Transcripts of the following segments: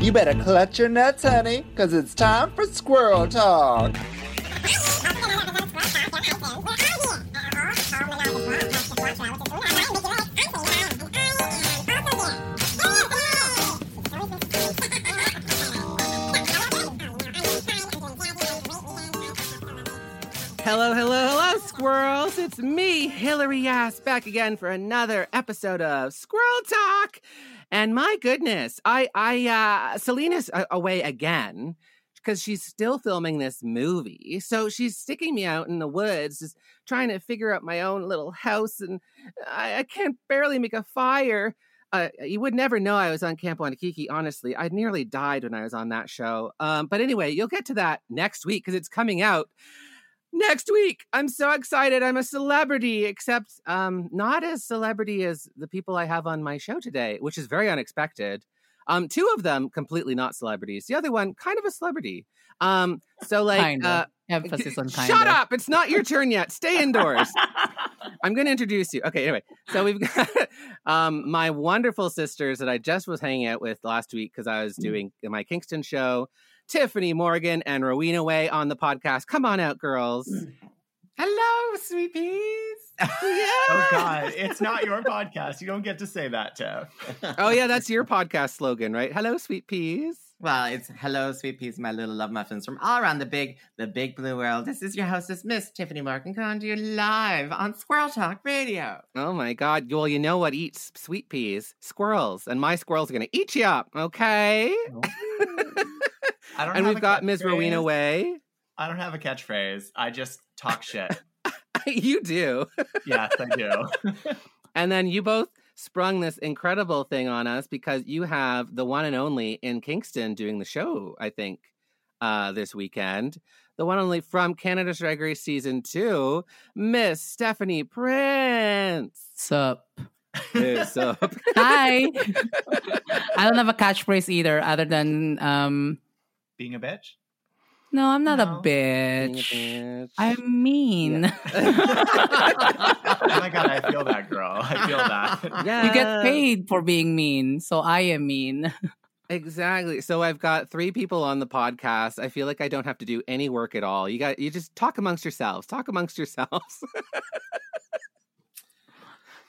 You better clutch your nuts, honey, because it's time for squirrel talk. Hello, hello, hello, squirrels. It's me, Hillary Ass, back again for another episode of Squirrel Talk. And my goodness, I, I, uh, Selena's away again because she's still filming this movie. So she's sticking me out in the woods, just trying to figure out my own little house. And I, I can't barely make a fire. Uh, you would never know I was on Camp Wannakiki, honestly. I nearly died when I was on that show. Um, but anyway, you'll get to that next week because it's coming out next week. I'm so excited. I'm a celebrity, except um, not as celebrity as the people I have on my show today, which is very unexpected. Um, two of them completely not celebrities. The other one, kind of a celebrity. Um, so like, Kinda. uh, Emphasis on kind. shut up! It's not your turn yet. Stay indoors. I'm going to introduce you. Okay, anyway, so we've got um, my wonderful sisters that I just was hanging out with last week because I was doing my Kingston show. Tiffany Morgan and Rowena Way on the podcast. Come on out, girls. Mm. Hello, sweet peas. Oh, yeah. Oh God, it's not your podcast. You don't get to say that, Tiff. Oh yeah, that's your podcast slogan, right? Hello, sweet peas. Well, it's hello, sweet peas, my little love muffins from all around the big, the big blue world. This is your hostess, Miss Tiffany Morgan, coming to you live on Squirrel Talk Radio. Oh my God. Well, you know what eats sweet peas? Squirrels, and my squirrels are gonna eat you up. Okay. Oh. I don't and have we've got Ms. Rowena Way. I don't have a catchphrase. I just talk shit. you do. yes, I do. And then you both sprung this incredible thing on us because you have the one and only in Kingston doing the show, I think, uh, this weekend. The one and only from Canada's Drag Race Season 2, Miss Stephanie Prince. Sup? What's up? Hi. I don't have a catchphrase either, other than um. Being a bitch. No, I'm not No. a Being a bitch. bitch. I'm mean. Oh my God, I feel that, girl. I feel that. Yeah. you get paid for being mean, so I am mean. Exactly. So I've got three people on the podcast. I feel like I don't have to do any work at all. You got you just talk amongst yourselves. Talk amongst yourselves.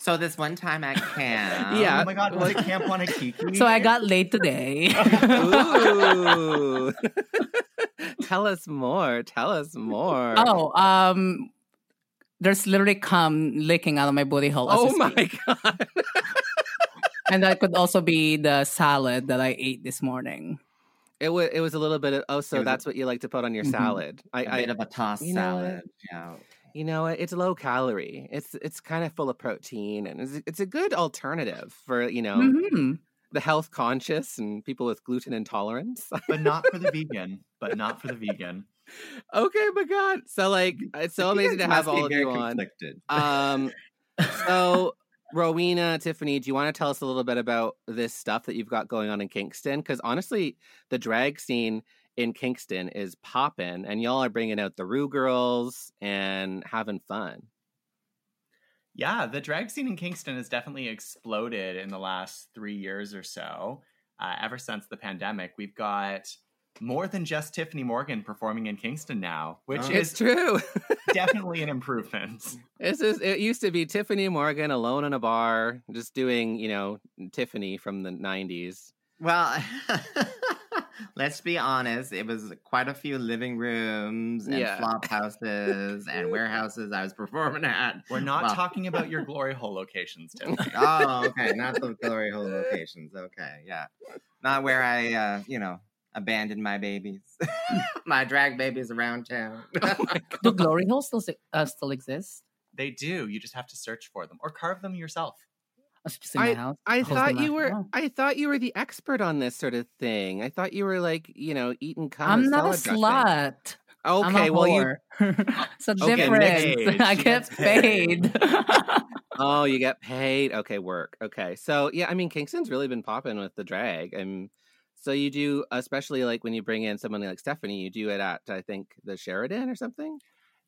So this one time at camp, Yeah. Oh my God, was it Camp Wannakiki? So I got late today. Ooh. Tell us more. Tell us more. oh, um, there's literally cum leaking out of my booty hole. Oh my god. And that could also be the salad that I ate this morning. It was it was a little bit of oh, so It was a- that's what you like to put on your Mhm. salad. I, a I bit of a toss you know salad. Yeah. You know? It's low calorie. It's it's kind of full of protein and it's, it's a good alternative for, you know, hmm the health conscious and people with gluten intolerance. but not for the vegan. But not for the vegan. okay, my god. So like it's so amazing to have all of you on. Um, so Rowena, Tiffany, do you want to tell us a little bit about this stuff that you've got going on in Kingston? Because honestly, the drag scene in Kingston is popping, and y'all are bringing out the Rue girls and having fun. Yeah, the drag scene in Kingston has definitely exploded in the last three years or so. Uh, ever since the pandemic, we've got more than just Tiffany Morgan performing in Kingston now, which Oh. It's is true. definitely an improvement. This is it used to be Tiffany Morgan alone in a bar, just doing, you know, Tiffany from the nineties. Well, let's be honest. It was quite a few living rooms and Yeah. flop houses and warehouses I was performing at. We're not Well- talking about your glory hole locations, Tiffany. Oh, okay. Not the glory hole locations. Okay, yeah. Not where I, uh, you know, abandoned my babies, my drag babies around town. Do glory holes still, uh, still exist? They do. You just have to search for them or carve them yourself. Was just in my house. I thought you were. Oh. I thought you were the expert on this sort of thing. I thought you were like, you know, eating. I'm not a slut. Okay, well you. it's a Okay, difference. I get paid. paid. Oh, you get paid. Okay, work. Okay, so yeah, I mean, Kingston's really been popping with the drag, and so you do, especially like when you bring in someone like Stephanie, you do it at I think the Sheraton or something.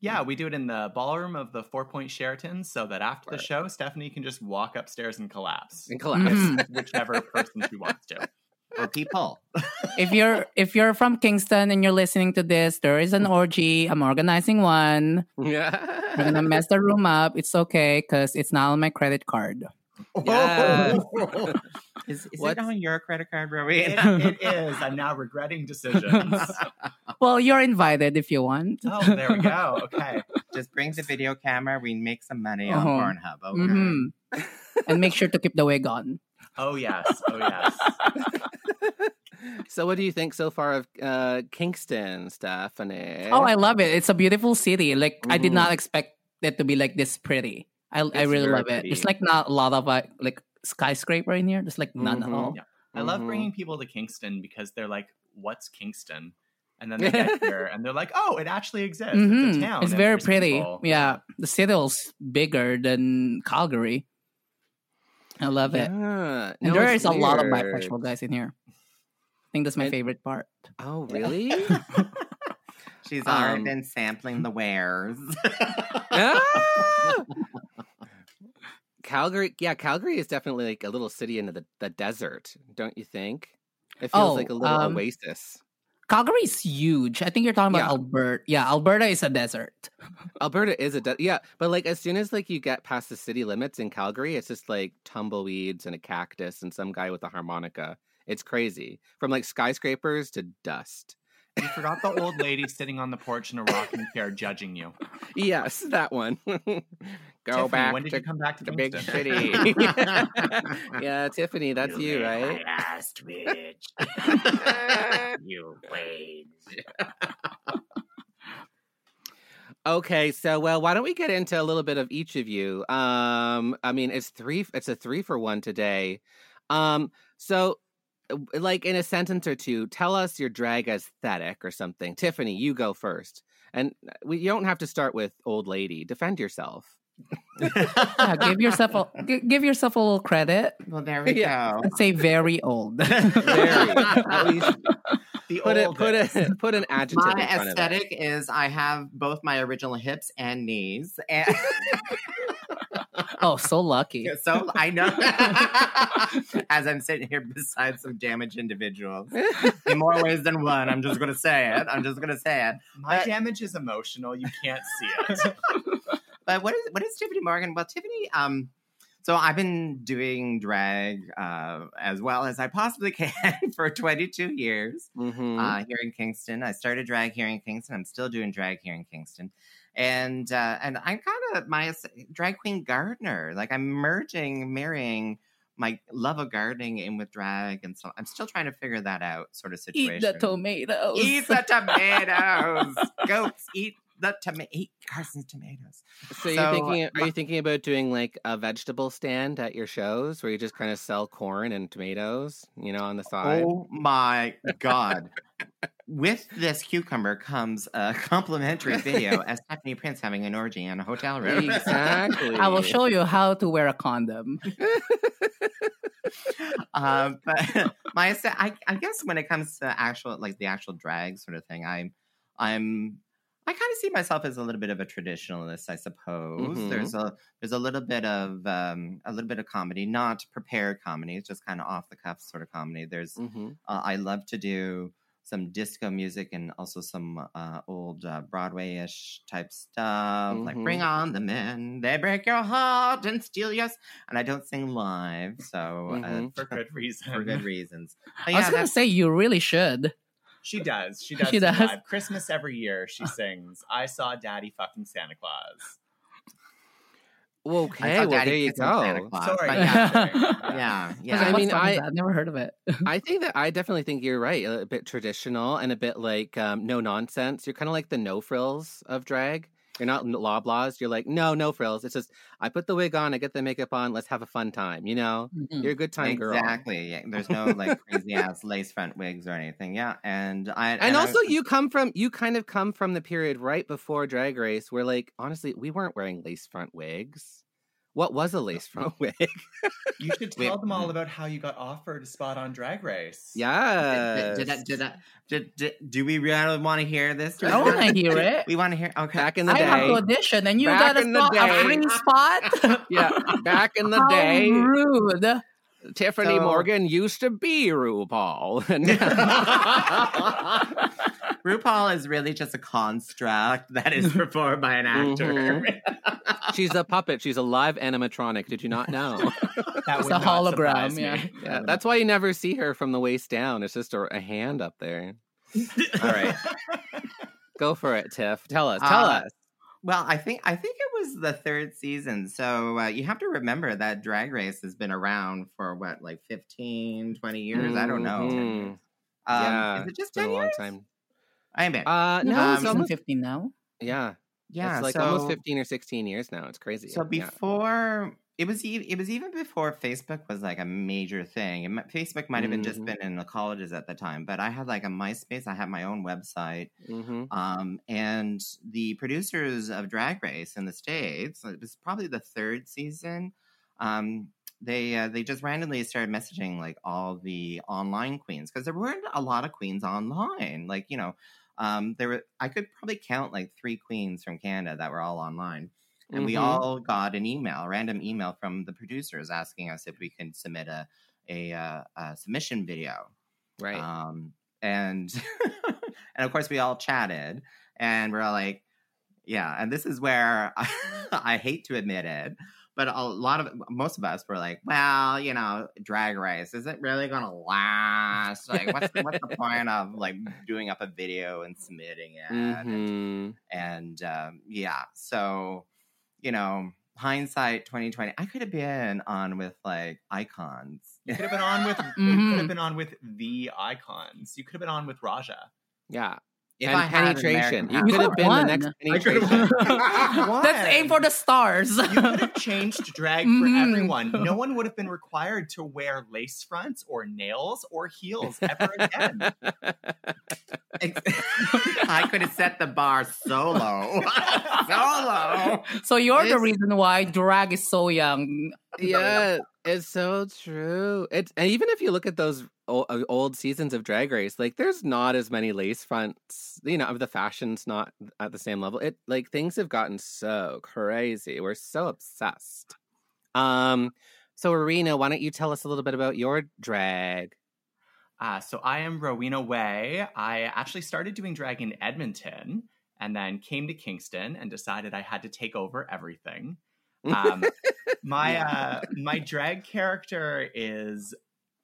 Yeah, we do it in the ballroom of the Four Point Sheraton so that after Right. the show, Stephanie can just walk upstairs and collapse. And collapse. Mhm. Whichever person she wants to. Or people. if you're if you're from Kingston and you're listening to this, there is an orgy. I'm organizing one. Yeah. I'm gonna mess the room up. It's okay because it's not on my credit card. Yes. is is it on your credit card, It, it is. I'm now regretting decisions. Well, you're invited if you want. Oh, there we go. Okay. Just bring the video camera. We make some money on Uh-huh. Pornhub. Okay. Mhm. and make sure to keep the wig on. Oh, yes. Oh, yes. so, what do you think so far of uh, Kingston, Stephanie? Oh, I love it. It's a beautiful city. Like I did Mhm. not expect it to be like this pretty. I I really very love it. There's like not a lot of uh, like skyscraper in here. There's like none at Mhm. all. Yeah. I love Mhm. bringing people to Kingston because they're like, what's Kingston? And then they get here and they're like, oh, it actually exists. It's Mhm. a town. It's very pretty. people." Yeah, the city city's bigger than Calgary. I love it. Yeah. And No, there it's is a lot of weird. bisexual guys in here. I think that's my And- favorite part. Oh, really? She's already Um, been sampling the wares. Ah! Calgary, yeah, Calgary is definitely like a little city in the, the desert, don't you think? It feels Oh, like a little um, oasis. Calgary is huge. I think you're talking about Yeah. Alberta. Yeah, Alberta is a desert. Alberta is a de- yeah, but like as soon as like you get past the city limits in Calgary, it's just like tumbleweeds and a cactus and some guy with a harmonica. It's crazy from like skyscrapers to dust. You forgot the old lady sitting on the porch in a rocking chair judging you. Yes, that one. Go Tiffany, back when did to you come back to the big city. yeah, Tiffany, that's you, right? Last bitch. you wage. Okay, so well, why don't we get into a little bit of each of you? Um, I mean, it's three. It's a three for one today. Um, so, like in a sentence or two, tell us your drag aesthetic or something. Tiffany, you go first, and uh, we, you don't have to start with old lady. Defend yourself. Yeah, give yourself a give yourself a little credit. Well, there we Yeah. go. Let's say very old. Very. At least The put it. oldest. Put a put an adjective My in front of it. aesthetic is I have both my original hips and knees. And oh, so lucky. so I know as I'm sitting here beside some damaged individuals in more ways than one. I'm just gonna say it. I'm just gonna say it. My But- damage is emotional. You can't see it. But what is what is Tiffany Morgan? Well, Tiffany, um, so I've been doing drag uh, as well as I possibly can for 22 years Mhm. uh, here in Kingston. I started drag here in Kingston. I'm still doing drag here in Kingston, and uh, and I'm kind of my drag queen gardener. Like I'm merging, marrying my love of gardening in with drag, and so I'm still trying to figure that out. Sort of situation. Eat the tomatoes. Eat the tomatoes. Goats eat the tomato. Eat Carson's tomatoes. So you're So, thinking? Are you thinking about doing like a vegetable stand at your shows where you just kind of sell corn and tomatoes, you know, on the side? Oh my god. With this cucumber comes a complimentary video as Stephanie Prince having an orgy in a hotel room. Exactly. I will show you how to wear a condom. um, but my, I, I guess when it comes to actual, like the actual drag sort of thing, I'm, I'm, I kind of see myself as a little bit of a traditionalist, I suppose. Mhm. There's a, there's a little bit of, um, a little bit of comedy, not prepared comedy. It's just kind of off the cuff sort of comedy. There's, hmm Uh, I love to do some disco music and also some uh, old uh, Broadway-ish type stuff, like Mhm. "Bring on the Men," they break your heart and steal yours. And I don't sing live, so uh, Mhm. For good reason. for good reasons. But I was gonna say you really should. She does. She does. She does. live. Christmas every year she sings. I saw Daddy fucking Santa Claus. Well, I okay, well there you go. Sorry. yeah, Yeah. yeah, I, mean, mean, I- I've never heard of it. I think that I definitely think you're right. A bit traditional and a bit like um, no nonsense. You're kind of like the no frills of drag. You're not Loblaws. You're like, no, no frills. It's just I put the wig on, I get the makeup on. Let's have a fun time. You know, Mhm. you're a good time girl. Exactly. Yeah. There's no like crazy ass lace front wigs or anything. Yeah. And I And, I- also, you come from you kind of come from the period right before Drag Race, where like honestly, we weren't wearing lace front wigs. What was a lace front wig? You should Wait. tell them all about how you got offered a spot on Drag Race. yeah. did, did, I- did, I- did, did, do we really want to hear this? I want to hear it. We want to hear. Okay. Back in the I have to day. audition, and you Back got a, in the spot, a free spot. Yeah, back in the How day, rude. Tiffany So- Morgan used to be RuPaul. And RuPaul is really just a construct that is performed by an actor. Mhm. She's a puppet. She's a live animatronic. Did you not know? That It's would a hologram, yeah. yeah, that's why you never see her from the waist down. It's just a, a hand up there. All right, go for it, Tiff. Tell us. Tell Uh, us. Well, I think I think it was the third season. So uh, you have to remember that Drag Race has been around for what, like 15, 20 years? I don't know. Mhm. Um, yeah, is it just It's been 10 a long years? time. I bet. Uh, no, No, it's almost, 15 now. yeah, yeah, it's like so, almost fifteen or sixteen years now. It's crazy. So Yeah. before it was even it was even before Facebook was like a major thing. It, mi- Facebook might have been just Mhm. been in the colleges at the time, but I had like a MySpace. I had my own website. Mhm. Um, and the producers of Drag Race in the States, it was probably the third season. Um, they uh, they just randomly started messaging like all the online queens because there weren't a lot of queens online. Like you know, um, there were I could probably count like three queens from Canada that were all online. And we Mhm. all got an email, a random email from the producers asking us if we can submit a a, uh, a submission video. right. Um, and and of course we all chatted and we're all like, yeah. And this is where I, hate to admit it, but a lot of most of us were like, well, you know, drag race is it really gonna last? Like, what's the, what's the point of like doing up a video and submitting it? And, Mhm. and um, yeah, so you know. Hindsight 2020. I could have been on with like icons. You could have been on with you could have been on with the icons. You could have been on with Raja. Yeah. If Pen- I had penetration. You You could have could've been the next I penetration. won. Let's aim for the stars. You could have changed drag for Mhm. everyone. No one would have been required to wear lace fronts or nails or heels ever again. I could have set the bar so low. so low. so you're the reason why drag is so young. yeah, it's so true. It's and even if you look at those old, old seasons of Drag Race, like there's not as many lace fronts. You know, of the fashion's not at the same level. It like things have gotten so crazy. We're so obsessed. Um, so Rowena, why don't you tell us a little bit about your drag? Uh, so I am Rowena Way. I actually started doing drag in Edmonton and then came to Kingston and decided I had to take over everything. Um, my uh, my drag character is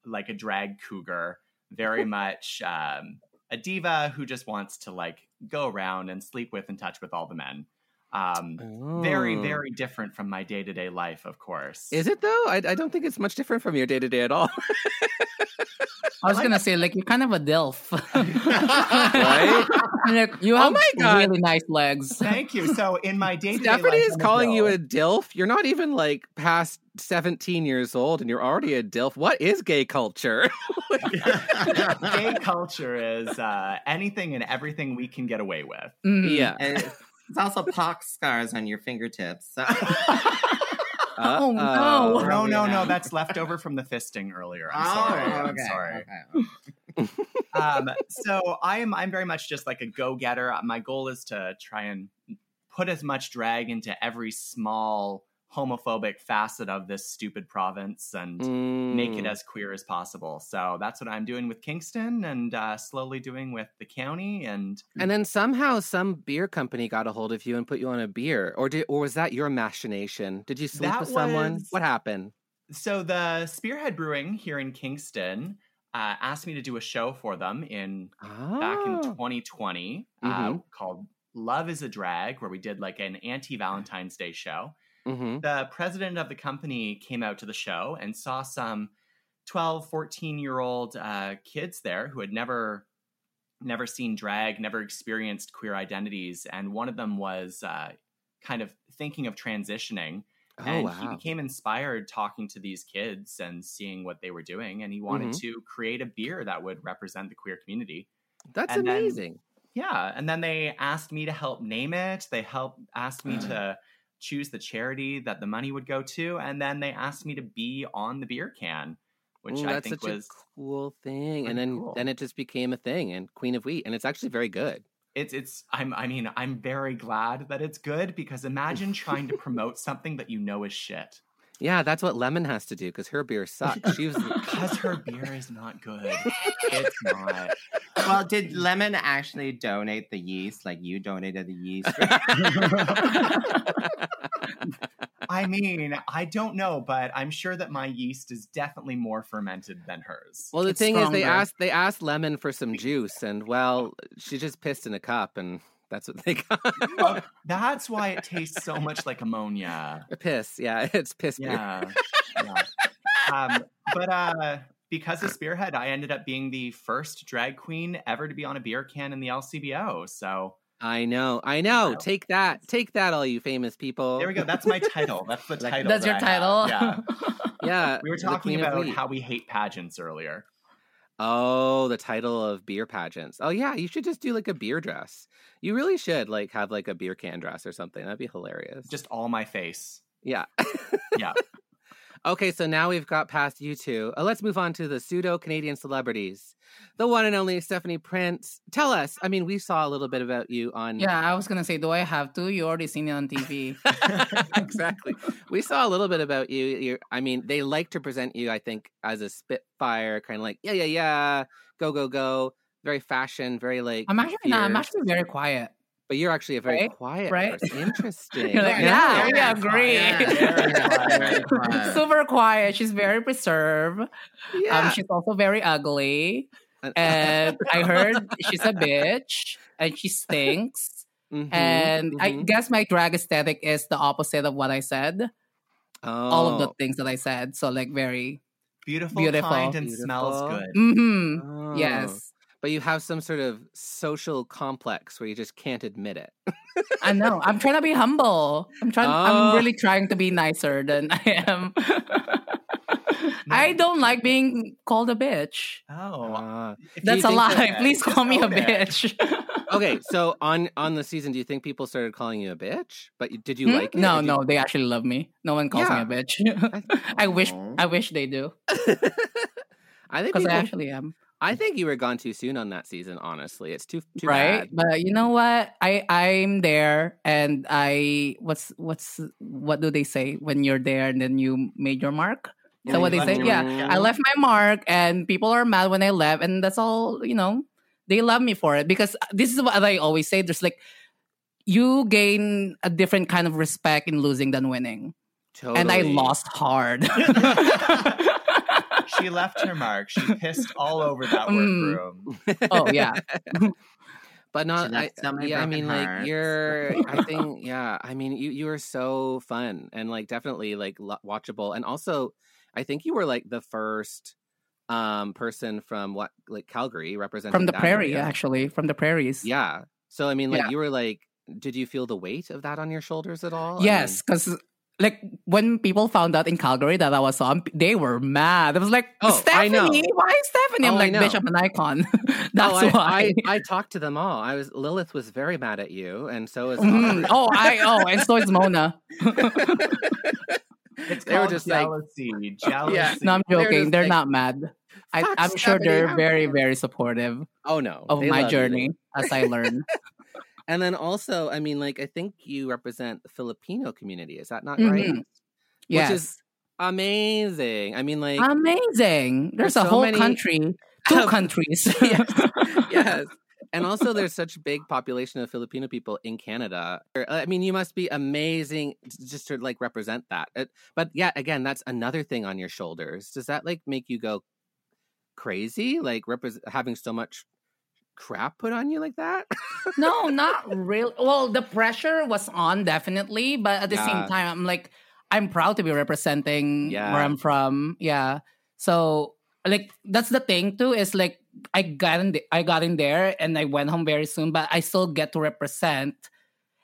like a drag cougar, very much um, a diva who just wants to like go around and sleep with and touch with all the men. Um, Very, Oh. very different from my day to day life, of course. Is it though? I, I don't think it's much different from your day to day at all. I was gonna say like you're kind of a delf, Right? like, you Oh have my God. really nice legs. Thank you. So in my day to day Stephanie is calling you a DILF. You're not even like past 17 years old and you're already a DILF. What is gay culture? gay culture is uh, anything and everything we can get away with. Mhm. yeah. And it's also pox scars on your fingertips. So. Oh, no. Uh-oh. No, no, yeah. no. That's left over from the fisting earlier. I'm Oh, sorry. I'm sorry. okay. Um, so I am. I'm very much just like a go getter. My goal is to try and put as much drag into every small homophobic facet of this stupid province and make it Mm. as queer as possible. So that's what I'm doing with Kingston and uh, slowly doing with the county and And then somehow some beer company got a hold of you and put you on a beer, or did, or was that your machination? Did you sleep That with someone? was- What happened? So the Spearhead Brewing here in Kingston uh, asked me to do a show for them in back in Oh. 2020 uh, Mhm. called Love is a Drag, where we did like an anti Valentine's Day show. Mhm. The president of the company came out to the show and saw some 12, 14 year old uh, kids there who had never never seen drag, never experienced queer identities, and one of them was uh, kind of thinking of transitioning. Oh, and he became inspired talking to these kids and seeing what they were doing, and he wanted Mhm. to create a beer that would represent the queer community. That's and then- amazing. Yeah, and then they asked me to help name it. They helped asked me to choose the charity that the money would go to, and then they asked me to be on the beer can, which Ooh, I think was a cool thing. And then cool. then it just became a thing and Queen of Wheat. And it's actually very good. it's it's I'm I mean I'm very glad that it's good because imagine trying to promote something that you know is shit Yeah, that's what Lemon has to do because her beer sucks. She was because her beer is not good. It's not. Well, did Lemon actually donate the yeast like you donated the yeast? I mean, I don't know, but I'm sure that my yeast is definitely more fermented than hers. Well, the It's thing is, they asked they asked Lemon for some juice, and well, she just pissed in a cup, and that's what they got. Well, that's why it tastes so much like ammonia. piss, yeah, it's piss beer. Yeah. yeah. Um, but uh, because of Spearhead, I ended up being the first drag queen ever to be on a beer can in the LCBO. So I know, I know. Wow. Take that, take that, all you famous people. there we go. That's my title. That's the title. That's that your I have. title. Yeah. Yeah, We were talking about how we hate pageants earlier. Oh, the title of beer pageants. Oh yeah, you should just do like a beer dress. You really should like have like a beer can dress or something. That'd be hilarious. Just all my face. yeah. Yeah. Okay, so now we've got past you two. Uh, let's move on to the pseudo Canadian celebrities. The one and only Stephanie Prince. Tell us. I mean, we saw a little bit about you on. Yeah, I was gonna say, do I have to? You already seen it on TV. exactly. We saw a little bit about you. You're, I mean, they like to present you, I think, as a Spitfire, kind of like, yeah, yeah, yeah, go, go, go. Very fashion, very like. I'm actually not. I'm actually very quiet. But you're actually a very Right? quiet Right? person. Interesting. You're like, Yeah, yeah, we very agree. quiet, quiet. Super quiet. She's very preserved. Yeah. Um, she's also very ugly. And I heard she's a bitch and she stinks. Mhm, And I mhm. guess my drag aesthetic is the opposite of what I said. Oh. All of the Oh. things that I said. So like very Beautiful, Beautiful. kind, and smells good. mm-hmm. Oh. Yes. But you have some sort of social complex where you just can't admit it. I know. I'm trying to be humble. I'm trying Oh. I'm really trying to be nicer than I am. I don't like being called a bitch. Oh. That's a lie. that- Please call me a own it. bitch. okay, so on on the season, do you think people started calling you a bitch? But did you Hmm? like it? No, Did you- no, they actually love me. No one calls Yeah. me a bitch. I wish I wish they do. I think Because I actually am. I think you were gone too soon on that season. Honestly, it's too too right? bad. But you know what? I I'm there and I what's what's what do they say when you're there and then you made your mark? Is that what they say? Yeah. mark. I left my mark and people are mad when I left and that's all, you know, they love me for it because this is what I always say. There's like you gain a different kind of respect in losing than winning. And I lost hard. She left her mark. She pissed all over that Mm. workroom. oh yeah. but not. I, so yeah, I broken mean, like you're. I think, yeah. I mean, you you were so fun and like definitely like lo- watchable, and also, I think you were like the first um person from what like Calgary representing From the that prairie, area. actually. From the prairies. Yeah. So I mean, like Yeah. you were like, did you feel the weight of that on your shoulders at all? Yes, because like when people found out in Calgary that I was on, they were mad. It was like, Oh, I know. Stephanie, why Stephanie? I'm Oh, I like, bitch, know. I'm an icon. That's oh, I, why. I, I talked to them all. I was Lilith was very mad at you, and so was Mhm. oh, I oh, and so is Mona. It's They were called just like- jealousy. jealousy. No, I'm They're joking. They're like, not mad. I, I'm sure they're how very, dare-" very supportive Oh no, of they my love you. journey as I learn. And then also, I mean, like I think you represent the Filipino community. Is that not right? Mhm. yes, Which is amazing. I mean, like amazing. There's, there's a so whole many- country, two countries. yes, yes. And also, there's such big population of Filipino people in Canada. I mean, you must be amazing just to like represent that. But yeah, again, that's another thing on your shoulders. Does that like make you go crazy? Like repres having so much crap put on you like that? no, not real. Well, the pressure was on definitely, but at the Yeah. same time, I'm like, I'm proud to be representing Yeah. where I'm from. Yeah. So, like, that's the thing too. Is like I got in, the, I got in there, and I went home very soon. But I still get to represent.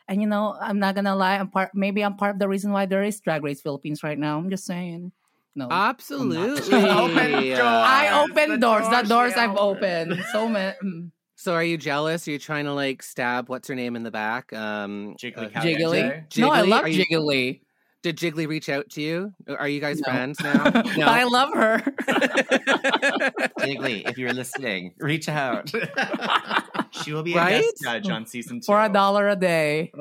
And you know, I'm not gonna lie. I'm part. Maybe I'm part of the reason why there is Drag Race Philippines right now. I'm just saying. No, Absolutely. Open doors. I open The doors. The doors doors I've opened. opened. So many. Mm. So are you jealous? Are you trying to like stab what's her name in the back? Um, Jiggly uh, Jiggly. Jiggly? No, I love Are you- Jiggly. Did Jiggly reach out to you? Uh, are you guys No. friends now? But I love her. Jiggly, if you're listening, reach out. She will be Right? a guest judge on season two. For a dollar a day.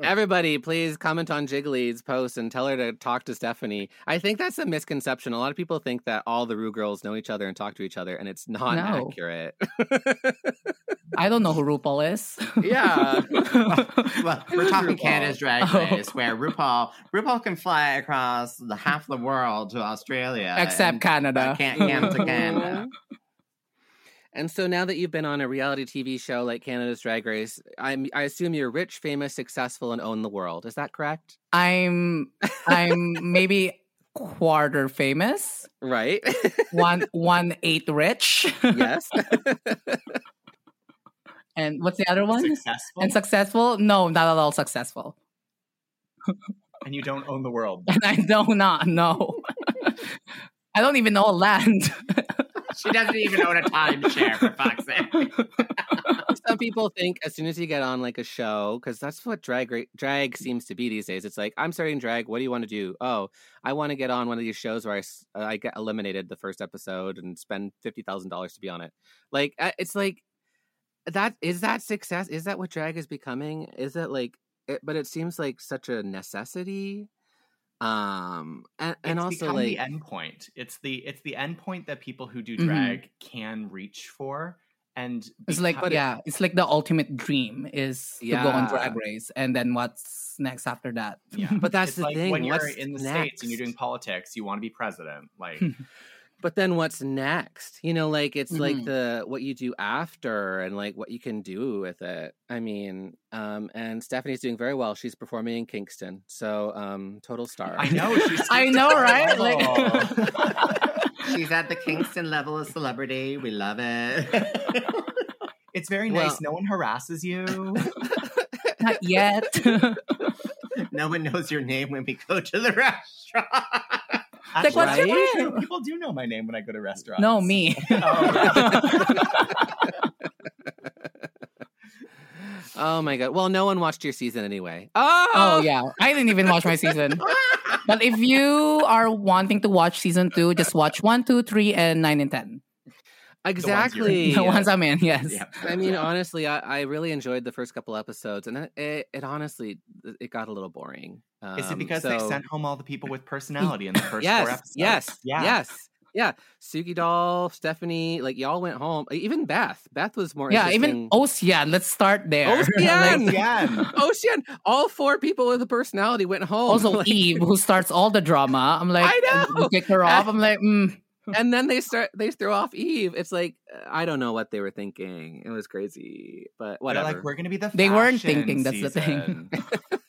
Everybody, please comment on Jiggly's post and tell her to talk to Stephanie. I think that's a misconception. A lot of people think that all the Rue girls know each other and talk to each other, and it's not No. accurate. I don't know who RuPaul is. yeah. well, we're talking RuPaul? Canada's Drag Oh. Race, where RuPaul RuPaul can fly across the half the world to Australia, Except and- Canada. but can't come to Canada. And so now that you've been on a reality TV show like Canada's Drag Race, I'm, I assume you're rich, famous, successful, and own the world. Is that correct? I'm I'm maybe quarter famous. Right. One one eighth rich. yes. and what's the other one? Successful, And successful? No, not at all successful. And you don't own the world. And I do not know. I don't even know a land. She doesn't even own a timeshare, for fuck's sake. Some people think as soon as you get on like a show, because that's what drag drag seems to be these days. It's like I'm starting drag. What do you want to do? Oh, I want to get on one of these shows where uh, I get eliminated the first episode and spend fifty thousand dollars to be on it. Like uh, it's like that is that success? Is that what drag is becoming? Is it like? It, but it seems like such a necessity. Um, and, and it's also like the end point. It's the it's the end point that people who do Mhm. drag can reach for. And It's like because- yeah, it's like the ultimate dream is to go on drag race and then what's next after that? yeah. But that's It's the like thing, When you're what's in the next? states and you're doing politics, you want to be president. Like but then what's next you know like it's like Mhm. the what you do after and like what you can do with it i mean um and stephanie's doing very well she's performing in kingston so um total star I know she's. I know, right? Like- She's at the Kingston level of celebrity. We love it. it's very Well- nice. No one harasses you. Not yet. no one knows your name when we go to the restaurant. Like, what's your name? People do know my name when I go to restaurants. no, me. Oh. oh my god well no one watched your season anyway oh, Oh yeah, I didn't even watch my season. But if you are wanting to watch season two, just watch one, two, three, and nine and ten. Exactly The ones I'm in, yes. Yeah. i mean honestly I, I really enjoyed the first couple episodes and it, it, it honestly it got a little boring Is it Um, because they sent home all the people with personality in the first yes, four episodes? Yes, Yeah. yes, yeah. Suki Doll, Stephanie, like y'all went home. Even Beth. Beth was more. Yeah, even interesting. Ocean. Let's start there. Ocean! Like, Again. Ocean. All four people with a personality went home. also Like, Eve, who starts all the drama. I'm like, I know. kick her off. I'm like, mm. Hmm. and then they start. They throw off Eve. It's like uh, I don't know what they were thinking. It was crazy, but They're whatever. like, we're going to be the They weren't thinking, that's the thing.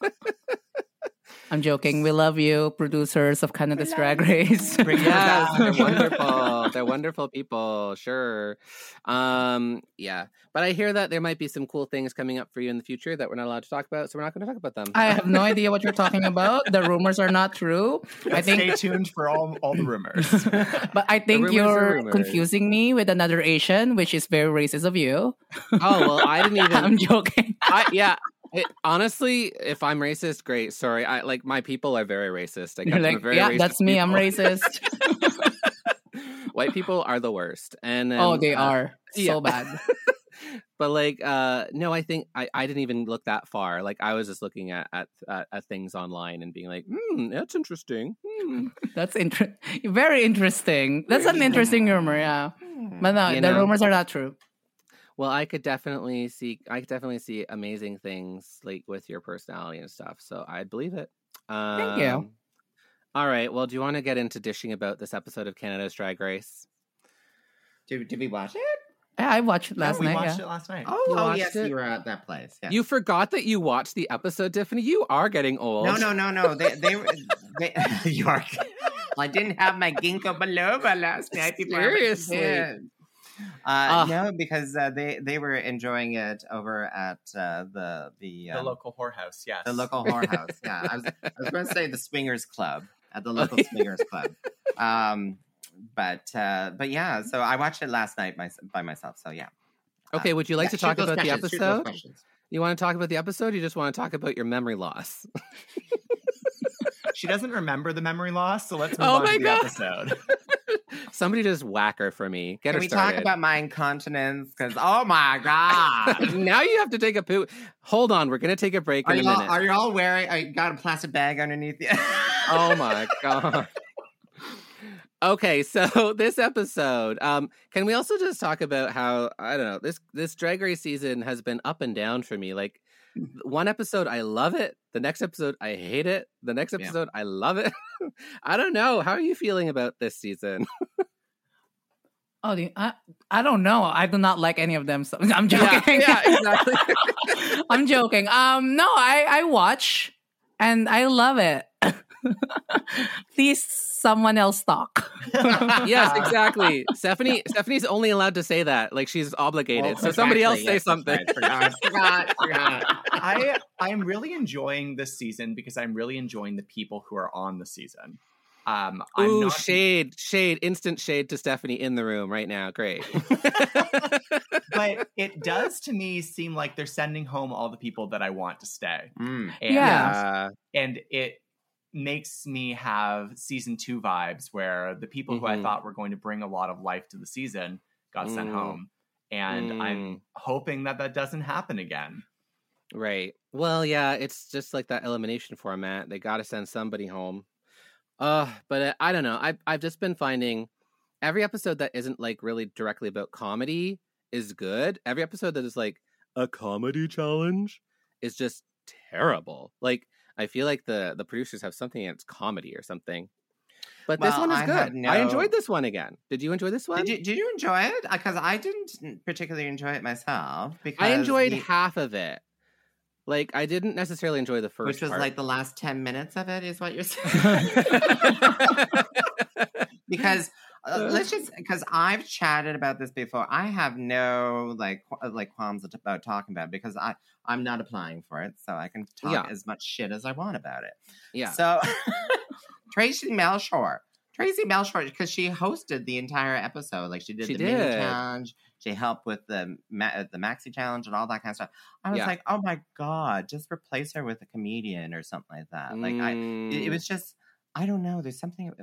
season." I'm joking. We love you, producers of Canada's Drag Race. Yes, they're wonderful. They're wonderful people. Sure. Um, yeah, but I hear that there might be some cool things coming up for you in the future that we're not allowed to talk about, so we're not going to talk about them. I have no idea what you're talking about. The rumors are not true. I think. Stay tuned for all, all the rumors. but I think you're confusing me with another Asian, which is very racist of you. oh well, I didn't even. I'm joking. I, yeah. It, honestly, if I'm racist, great. Sorry, I like my people are very racist. I You're like, very yeah, that's me. I'm racist. White people are the worst, and oh, they uh, are yeah. so bad. but like, uh, no, I think I, I didn't even look that far. Like, I was just looking at at, at, at things online and being like, hmm, that's interesting. Hmm. That's inter- very interesting. That's an interesting rumor, yeah. But no, You the know? rumors are not true. Well, I could definitely see I could definitely see amazing things like with your personality and stuff. So I'd believe it. Um, Thank you. All right. Well, do you want to get into dishing about this episode of Canada's Drag Race? Did, did we watch it? I watched it last Oh, we night. watched yeah. it last night. Oh, You oh yes, it? you were at that place. Yeah. You forgot that you watched the episode, Tiffany. You are getting old. No, no, no, no. They, they, were- they you are. I didn't have my ginkgo biloba last night before. I went to Seriously. Bed. Uh, Ah. no, because uh, they they were enjoying it over at uh, the the The um, local whorehouse, yes. the local whorehouse. Yeah, I was I was going to say the swingers club at the local swingers club. Um, but uh, but yeah, so I watched it last night my, by myself. So yeah. Okay, would you like Yeah, to talk about the questions, shoot those episode? You want to talk about the episode? Or you just want to talk about your memory loss? She doesn't remember the memory loss, so let's move Oh on my to the God. episode. Somebody just whack her for me. Get Can her we started. talk about my incontinence? Because oh my god. now you have to take a poo. Hold on, we're gonna take a break Are in a you, all, minute. are you all wearing? I got a plastic bag underneath you? oh my god. Okay, so this episode, um, can we also just talk about how I don't know this this Drag Race season has been up and down for me. Like one episode I love it, the next episode I hate it, the next Yeah. episode I love it. I don't know. How are you feeling about this season? Oh, the, I, I don't know. I do not like any of them. So I'm Yeah, joking. yeah, exactly. I'm joking. Um, no, I I watch and I love it. Please, someone else talk. yes, exactly. Stephanie Stephanie's only allowed to say that. Like she's obligated. Well, so somebody else exactly, say something. right. Forgot, forgot, forgot. I I'm really enjoying this season because I'm really enjoying the people who are on the season. Um, I'm Ooh, not shade, shade, instant shade to Stephanie in the room right now. Great. but it does to me seem like they're sending home all the people that I want to stay. Mm. And, Yeah. and it makes me have season two vibes where the people who I Mhm. thought were going to bring a lot of life to the season got sent Mm. home. And I'm Mm, hoping that that doesn't happen again. right. Well, yeah, it's just like that elimination format. They got to send somebody home. Uh, but uh, I don't know. I I've just been finding every episode that isn't like really directly about comedy is good. Every episode that is like a comedy challenge is just terrible. Like I feel like the the producers have something against comedy or something. But this one is I good. had I enjoyed this one again. Did you enjoy this one? Did you did you enjoy it? Uh, because I didn't particularly enjoy it myself. Because I enjoyed half of it. Like I didn't necessarily enjoy the first, which was part. like the last ten minutes of it, is what you're saying. because uh, let's just because I've chatted about this before. I have no like qu- uh, like qualms about talking about it because I I'm not applying for it, so I can talk Yeah. as much shit as I want about it. yeah. So Traci Melchor, Traci Melchor, because she hosted the entire episode. Like she did She the mini challenge. She helped with the ma- uh, the maxi challenge and all that kind of stuff. I was Yeah. like, oh my god, just replace her with a comedian or something like that. Like I, it, it Mm, was just I don't know. There's something.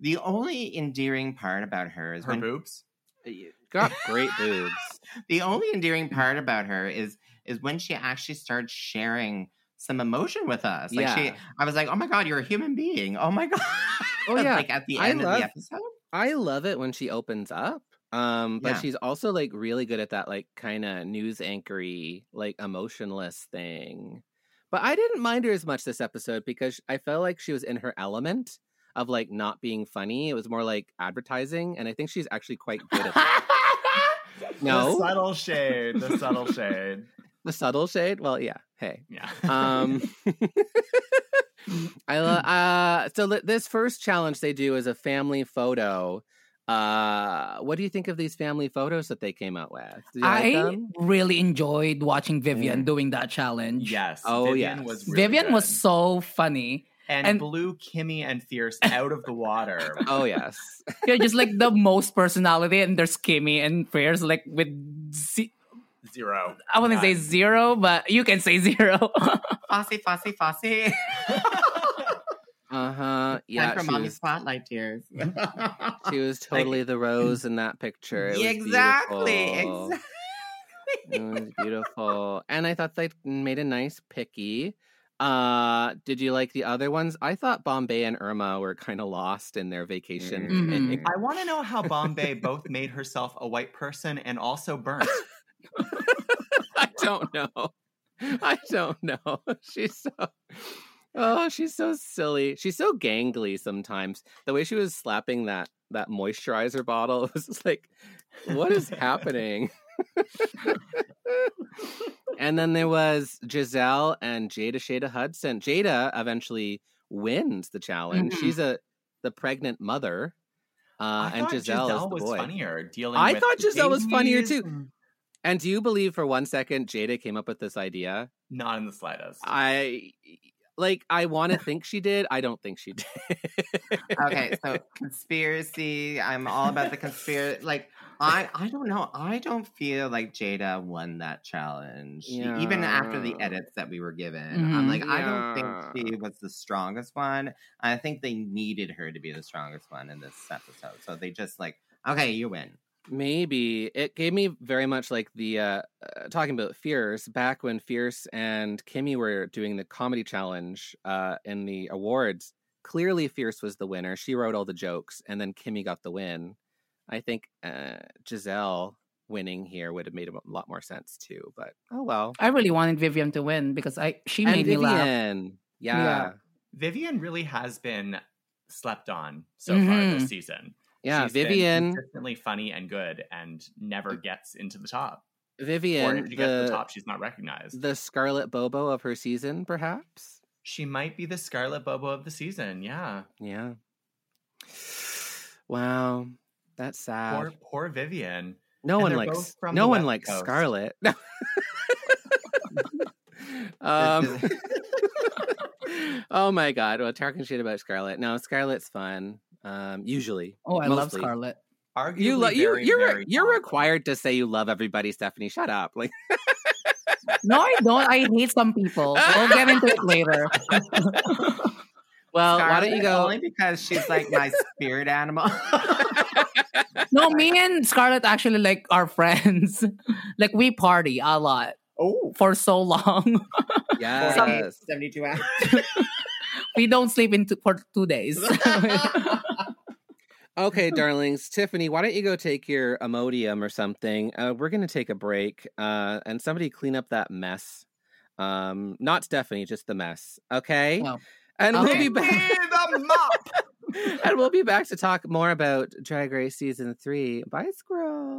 The only endearing part about her is Her when boobs. got great boobs. the only endearing part about her is is when she actually starts sharing some emotion with us. Like she, Yeah. I was like, oh my god, you're a human being. Oh my god. Oh, yeah. like at the I end of love- the episode. I love it when she opens up. Um, but Yeah. she's also like really good at that like kind of news anchory, like emotionless thing. But I didn't mind her as much this episode because I felt like she was in her element of like not being funny. It was more like advertising, and I think she's actually quite good at that. The no, subtle shade. The subtle shade. the subtle shade. Well, yeah. Hey, Yeah. um i lo- uh so th- this first challenge they do is a family photo uh what do you think of these family photos that they came out with do you like I them? really enjoyed watching Vivian doing that challenge. yes. Oh, Vivian yes. was really Vivian was so funny. And, and- blew Kimmy and Fierce out of the water. oh yes They're just like the most personality, and there's Kimmy and Fierce like with z- Zero. I wouldn't say zero, but you can say zero. Fossy, Fossy, Fossy. uh-huh yeah Time for she mommy was, spotlight tears. she was totally the rose in that picture it exactly. beautiful. Exactly. it was beautiful and i thought they made a nice picky uh did you like the other ones? I thought Bombae and irma were kind of lost in their vacation Mhm. I want to know how Bombae both made herself a white person and also burnt. i don't know. I don't know. She's so oh she's so silly. She's so gangly sometimes. The way she was slapping that that moisturizer bottle it was just like what is happening and then there was Giselle and Jada Shada Hudson. Jada eventually wins the challenge. Mhm. She's a the pregnant mother. Uh, and Giselle, Giselle was boy. funnier. Dealing. I thought Giselle was funnier too. and- And do you believe for one second Jada came up with this idea? Not in the slightest. I like. I want to think she did. I don't think she did. okay, so conspiracy. I'm all about the conspiracy. Like, I, I don't know. I don't feel like Jada won that challenge, E- even after the edits that we were given. Mhm. I'm like, I don't think she was the strongest one. I think they needed her to be the strongest one in this episode. So they just like, okay, you win. Maybe it gave me very much like the uh, uh talking about Fierce back when Fierce and Kimmy were doing the comedy challenge uh in the awards. Clearly, Fierce was the winner. She wrote all the jokes, and then Kimmy got the win. I think uh, Giselle winning here would have made a lot more sense too. But oh well. I really wanted Vivian to win because I she And made me laugh. Vivian, yeah. Yeah. Vivian really has been slept on so far this Mhm. season. Yeah, She's Vivian, consistently funny and good, and never gets into the top. or Vivian, if she gets to the the top, she's not recognized. the Scarlett BoBo of her season, perhaps. She might be the Scarlett BoBo of the season. Yeah, Yeah. Wow, that's sad. poor poor Vivian. no and one likes no one West likes Coast. Scarlett. um, oh my god! Well, talking shit about Scarlett. No, Scarlett's fun. Um, usually. Oh, I love Scarlett. Arguably You lo- you very, you're very you're required to say you love everybody, Stephanie. Shut up. Like No, I don't. I hate some people. We'll get into it later. well, why don't you go Only because she's like my spirit animal. No, me and Scarlett actually like are friends. like we party a lot oh, for so long. Yes. 72 hours. we don't sleep in two, for two days. Okay, darlings. Tiffany, why don't you go take your Imodium or something? Uh, we're going to take a break uh, and somebody clean up that mess. Um, not Stephanie, just the mess. Okay? Oh. And we'll be back. and we'll be back to talk more about Drag Race season three. Bye, squirrel.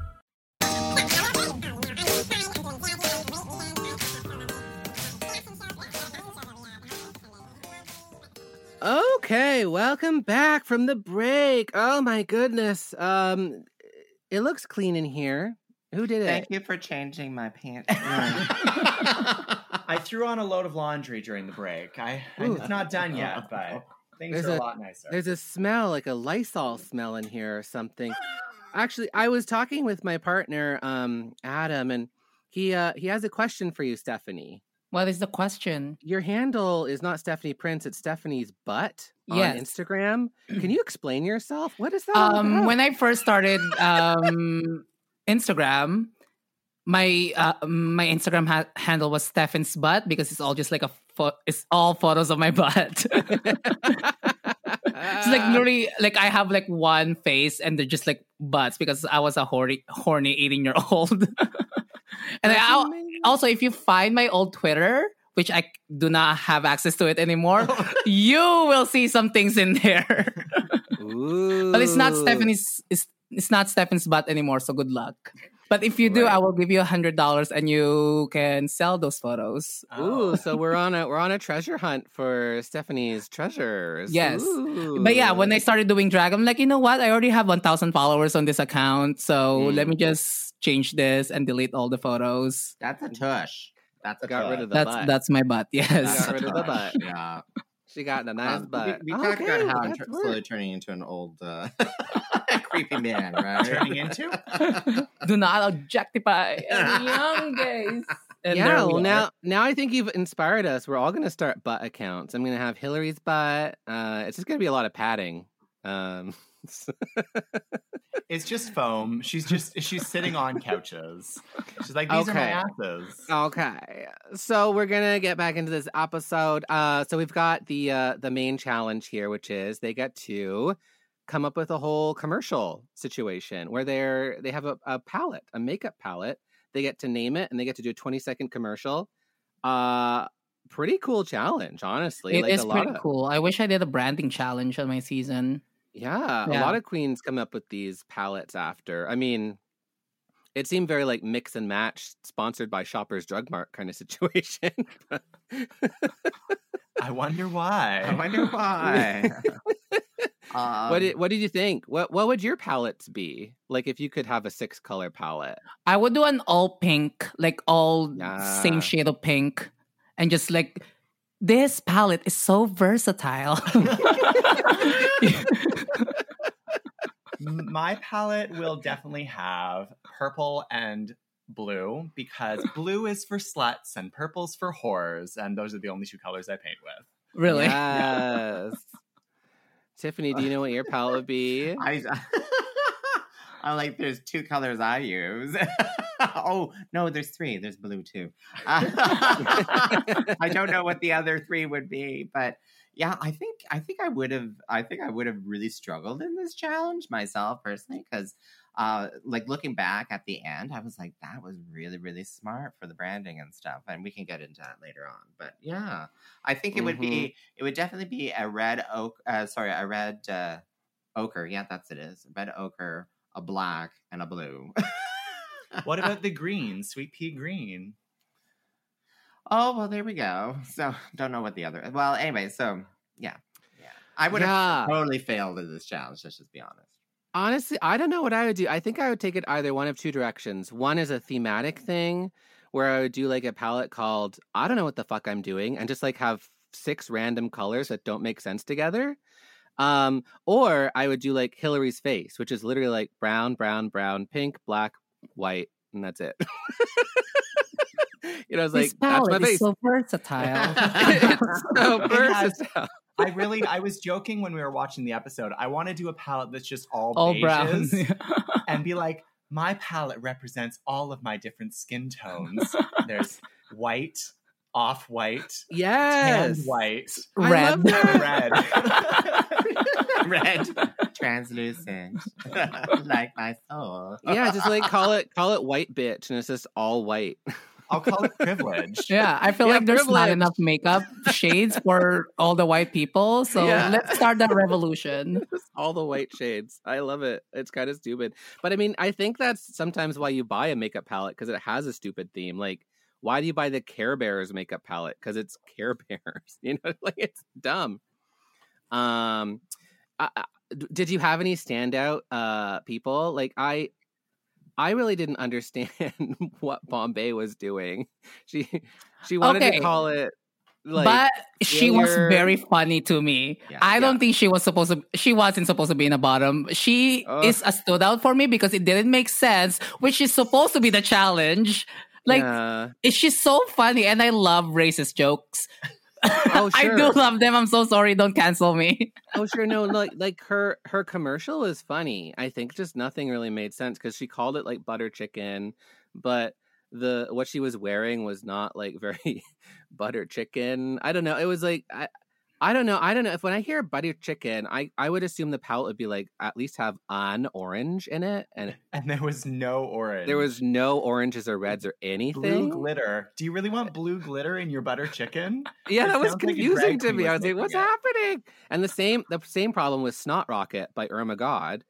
Okay, welcome back from the break. Oh my goodness. Um, it looks clean in here. Who did it? Thank you for changing my pants. I threw on a load of laundry during the break. I, I Ooh. it's not done yet, but things There's are a, a- lot nicer. There's a smell, like a Lysol smell in here or something. Actually, I was talking with my partner, um, Adam, and he uh he has a question for you, Stephanie. What is the question? Your handle is not Stephanie Prince, it's Stephanie's butt on Yes. Instagram. Can you explain yourself? What is that? Um, when I first started um, Instagram, my uh, my Instagram ha- handle was Stefan's butt because it's all just like a pho- it's all photos of my butt. it's like literally like I have like one face and they're just like butts because I was a horny horny 18 year old. and I, also if you find my old Twitter, which I do not have access to it anymore, you will see some things in there. But it's not Stephanie's. It's, it's not Stephanie's butt anymore. So good luck. But if you do, Right. I will give you a hundred dollars, and you can sell those photos. Ooh, oh. so we're on a we're on a treasure hunt for Stephanie's treasures. Yes. But yeah, when I started doing drag, I'm like, you know what? I already have 1,000 followers on this account, so mm. let me just change this and delete all the photos. That's a tush. That's a got rid of the That's butt. that's my butt. She Yes. got rid of the butt. Yeah. She got a nice Um, butt. We, we talked about how I'm tr- slowly turning into an old uh, creepy man, right? turning into. do not objectify any young gays. And yeah, there we well now now I think you've inspired us. We're all gonna start butt accounts. I'm gonna have Hillary's butt. Uh, it's just gonna be a lot of padding. Um, It's just foam. She's just she's sitting on couches. She's like, these are my Okay. asses. Okay, so we're gonna get back into this episode. Uh, so we've got the uh, the main challenge here, which is they get to come up with a whole commercial situation where they're they have a, a palette, a makeup palette. They get to name it, and they get to do a twenty second commercial. Uh, pretty cool challenge, honestly. It like is a lot pretty of, cool. I wish I did a branding challenge on my season. Yeah, a lot of queens come up with these palettes after. I mean, it seemed very like mix and match, sponsored by Shoppers Drug Mart kind of situation. I wonder why. I wonder why. what Um, did what did you think? What what would your palettes be like if you could have a six color palette? I would do an all pink, like all Yeah. same shade of pink, and just like this palette is so versatile. My palette will definitely have purple and blue because blue is for sluts and purple's for whores, and those are the only two colors I paint with. really? Yes. Tiffany, do you know what your palette would be? I, I'm like, there's two colors I use. oh no, there's three. There's blue too. I don't know what the other three would be, but yeah, I think I think I would have. I think I would have really struggled in this challenge myself personally because. Uh, like looking back at the end, I was like, that was really, really smart for the branding and stuff. And we can get into that later on. But yeah, I think it would be, it would definitely be a red oak, uh, sorry, a red uh, ochre. Yeah, that's it is. Red ochre, a black, and a blue. What about the green, sweet pea green? oh, well, there we go. So don't know what the other, well, anyway, so yeah. Yeah. I would Yeah. have totally failed in this challenge, let's just be honest. Honestly, I don't know what I would do. I think I would take it either one of two directions. One is a thematic thing where I would do like a palette called I don't know what the fuck I'm doing and just like have six random colors that don't make sense together. Um, or I would do like Hillary's face, which is literally like brown, brown, brown, pink, black, white, and that's it. you know, it's this like that's my palette is face. so versatile. it's so versatile. I really, I was joking when we were watching the episode. I want to do a palette that's just all, all brown. and be like, my palette represents all of my different skin tones. There's white, off white, Yes. tan white, I Red. love that. red. Red, translucent, like my soul. yeah, just like call it call it white bitch, and it's just all white. I'll call it privilege. Yeah, I feel Yeah, like there's not enough makeup shades for all the white people. So Yeah. let's start that revolution. All the white shades. I love it. It's kind of stupid, but I mean, I think that's sometimes why you buy a makeup palette because it has a stupid theme. Like, why do you buy the Care Bears makeup palette? Because it's Care Bears. You know, like it's dumb. Um, I, I- d- did you have any standout uh people? Like I. I really didn't understand what Bombae was doing. She she wanted Okay. to call it like but she was very funny to me. Yeah. I don't Yeah. think she was supposed to. She wasn't supposed to be in the bottom. She Ugh. is a stood out for me because it didn't make sense, which is supposed to be the challenge. Like Yeah. it's just so funny, and I love racist jokes. Oh, I do love them. I'm so sorry. Don't cancel me. oh sure no like like her her commercial was funny i think just nothing really made sense because she called it like butter chicken but the what she was wearing was not like very butter chicken i don't know it was like i i don't know i don't know if when i hear butter chicken i i would assume the palette would be like at least have an orange in it and And there was no orange. there was no oranges or reds or anything. blue glitter. Do you really want blue glitter in your butter chicken? yeah, that was sounds like confusing to me. I was like, "What's it." happening?" And the same, the same problem with Snot Rocket by Irma Gerd.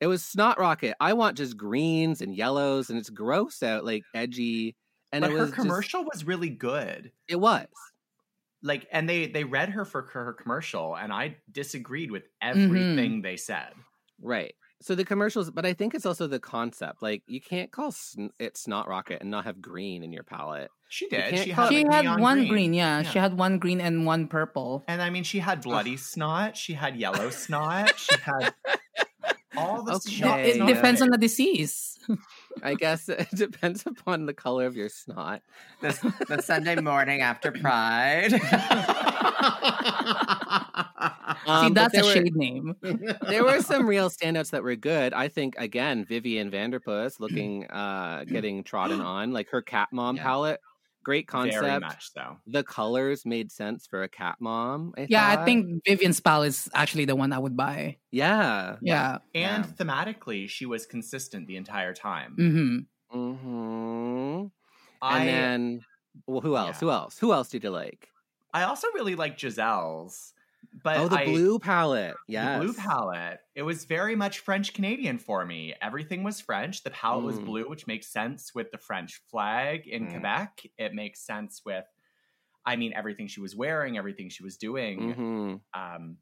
It was Snot Rocket. I want just greens and yellows, and it's gross out, like edgy. And but it her was just- commercial was really good. it was. Like, and they they read her for her commercial, and I disagreed with Mm-hmm. everything they said. Right. So the commercials, but I think it's also the concept. Like you can't call sn- it Snot Rocket and not have green in your palette. She did. She had, she like, had one green. green. yeah, Yeah. she had one green and one purple. And I mean, she had bloody snot. She had yellow snot. She had all the Okay. snot. It depends on the disease. I guess it depends upon the color of your snot. the, the Sunday morning after Pride. Um, but that's a were- shade name. there were some real standouts that were good. I think again, Vivian Vanderpuss looking uh getting trodden on, like her cat mom Yeah. palette. Great concept. Very much so. The colors made sense for a cat mom. I yeah, I think Vivian's pal is actually the one I would buy. Yeah. Yeah. And Yeah. thematically, she was consistent the entire time. Mm-hmm. Mm-hmm. I, And then, well, who else? Yeah. Who else? Who else did you like? I also really like Giselle's. But oh, the I- blue palette. the Yes. blue palette. It was very much French Canadian for me. Everything was French. The palette was Mm. blue, which makes sense with the French flag in Mm. Quebec. It makes sense with, I mean, everything she was wearing, everything she was doing. hmm Um,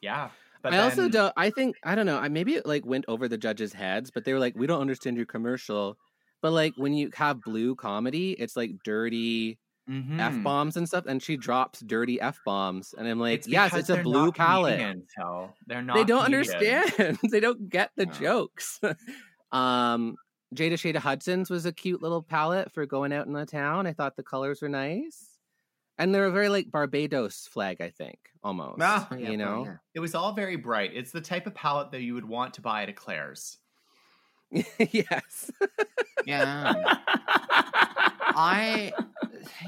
yeah. But I also don't. I think I don't know. I maybe it like went over the judges' heads, but they were like, "We don't understand your commercial." But like when you have blue comedy, it's like dirty Mhm. f bombs and stuff, and she drops dirty f bombs, and I'm like, It's "Yes, it's a blue palette." They're not. They don't understand. they don't get the No. jokes. um, Jada Shada Hudson's was a cute little palette for going out in the town. I thought the colors were nice, and they're a very like Barbados flag. I think almost. Ah, you well, know. yeah. It was all very bright. It's the type of palette that you would want to buy at a Claire's. yes. Yeah. I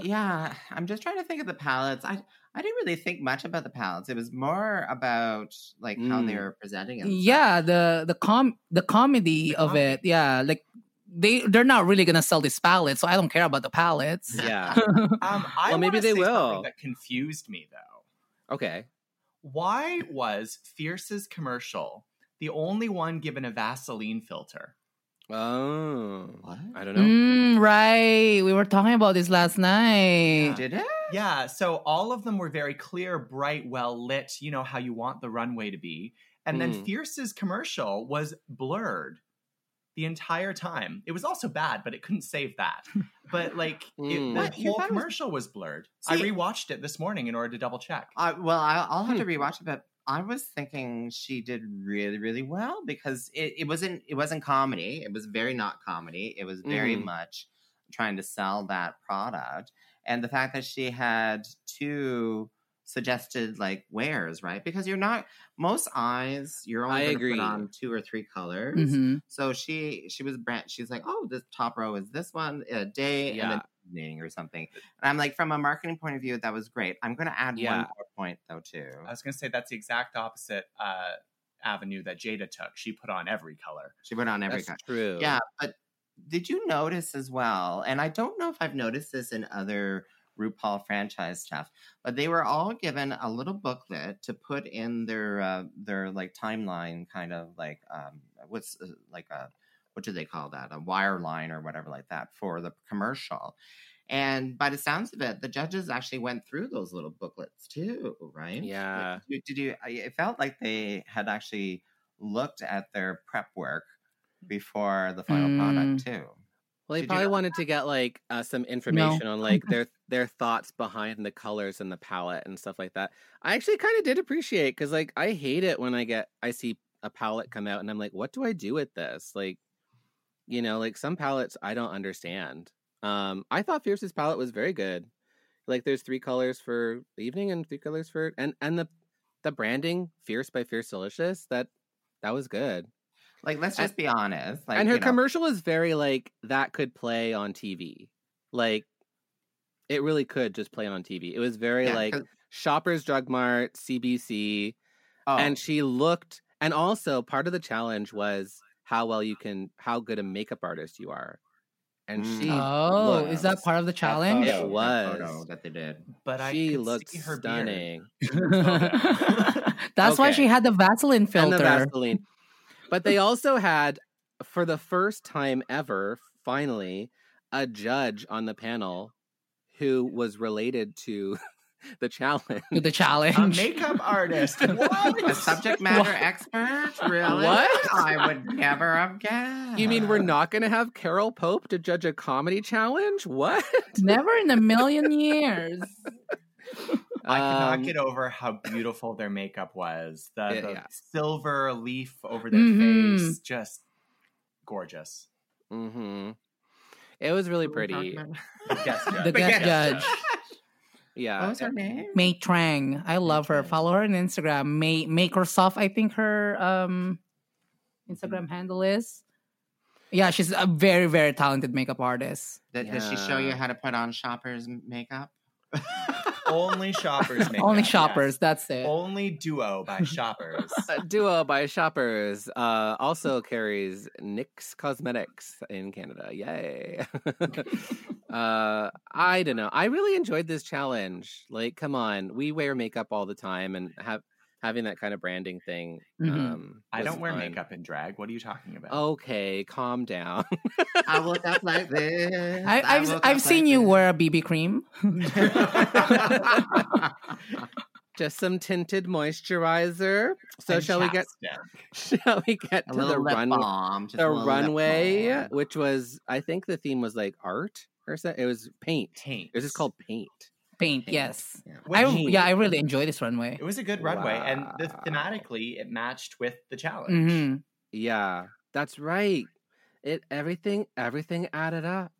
yeah, I'm just trying to think of the palettes. I I didn't really think much about the palettes. It was more about like how they Mm. were presenting and stuff. Yeah, the the com the comedy The of comedy. it. Yeah, like they they're not really gonna sell this palette, so I don't care about the palettes. Yeah. Um, I Well, maybe they say will. That confused me though. Okay. Why was Fierce's commercial the only one given a Vaseline filter? Oh. What? I don't know. Mm, right. We were talking about this last night. Did it? Yeah, so all of them were very clear, bright, well lit. You know how you want the runway to be. And then Mm. Fierce's commercial was blurred the entire time. It was also bad, but it couldn't save that. But like it, Mm. the What? Whole thought it was- commercial was blurred. I See- rewatched it this morning in order to double check. I, well, I, I'll have to Hmm. rewatch it, but I was thinking she did really, really well because it, it wasn't it wasn't comedy. It was very not comedy. It was very Mhm. much trying to sell that product, and the fact that she had two suggested like wears, right? Because you're not most eyes. You're only going to agree. put on two or three colors. Mhm. So she she was brand. She's like, oh, this top row is this one a day and then Yeah. Evening or something. And I'm like, from a marketing point of view, that was great. I'm going to add Yeah. one more point though too. I was going to say that's the exact opposite uh, avenue that Jada took. She put on every color. She put on every That's cut. true. Yeah, but did you notice as well? And I don't know if I've noticed this in other RuPaul franchise stuff, but they were all given a little booklet to put in their uh, their like timeline, kind of like um, what's uh, like a what do they call that? A wire line or whatever like that for the commercial. And by the sounds of it, the judges actually went through those little booklets too, right? Yeah. did you, did you? It felt like they had actually looked at their prep work before the final Mm. product too. Well, they Did you probably know wanted to get like uh, some information on like their their thoughts behind the colors and the palette and stuff like that. I actually kind of did appreciate because like I hate it when I get I see a palette come out and I'm like, what do I do with this? Like, you know, like some palettes I don't understand. Um, I thought Fierce's palette was very good. Like, there's three colors for evening and three colors for and and the the branding Fierce by Fiercalicious that that was good. Like, let's And- just be honest. Like, and her you know, commercial is very like that could play on TV. Like it really could just play on TV. It was very Yeah, like 'cause- Shoppers Drug Mart, CBC, oh, and she looked and also part of the challenge was how well you can how good a makeup artist you are. And Mm. she Oh, looked- is that part of the challenge? It photo- that was. photo that they did. But she could looked see her beard. stunning. That's why she had the Vaseline And the Vaseline. But they also had, for the first time ever, finally, a judge on the panel who was related to the challenge. to the A challenge. makeup artist. What? A subject matter expert? Really? What? I would never have guessed. You mean we're not going to have Carole Pope to judge a comedy challenge? What? Never in a million years. I cannot Um, get over how beautiful their makeup was. The, Yeah, the yeah. silver leaf over their Mhm. face, just gorgeous. hmm It was really Who are we talking pretty. about? The guest The judge. guest judge. Yeah. What was her name? May Trang. I love her. Follow her on Instagram. May Makersoft, I think her um Instagram handle is. Yeah, she's a very, very talented makeup artist. Did, Does she show you how to put on shoppers makeup? Only shoppers make Only that, shoppers, yes. that's it. Only Quo by shoppers. A Quo by Shoppers uh, also carries NYX Cosmetics in Canada. Yay. uh, I don't know. I really enjoyed this challenge. Like, come on. We wear makeup all the time and have having that kind of branding thing. Mhm. Um, I don't wear fun. makeup in drag. What are you talking about? Okay, calm down. I woke up like this. I, I I've woke I've seen like you this. wear a BB cream. Just some tinted moisturizer. So And shall we get shall we get a to the lip run balm. the a little runway, which was I think the theme was like art or something. It was paint. Paint. It was just called paint. Paint, yes. Which- I yeah, I really enjoy this runway. It was a good runway, and the, thematically, it matched with the challenge. hmm Yeah, that's right. It everything everything added up.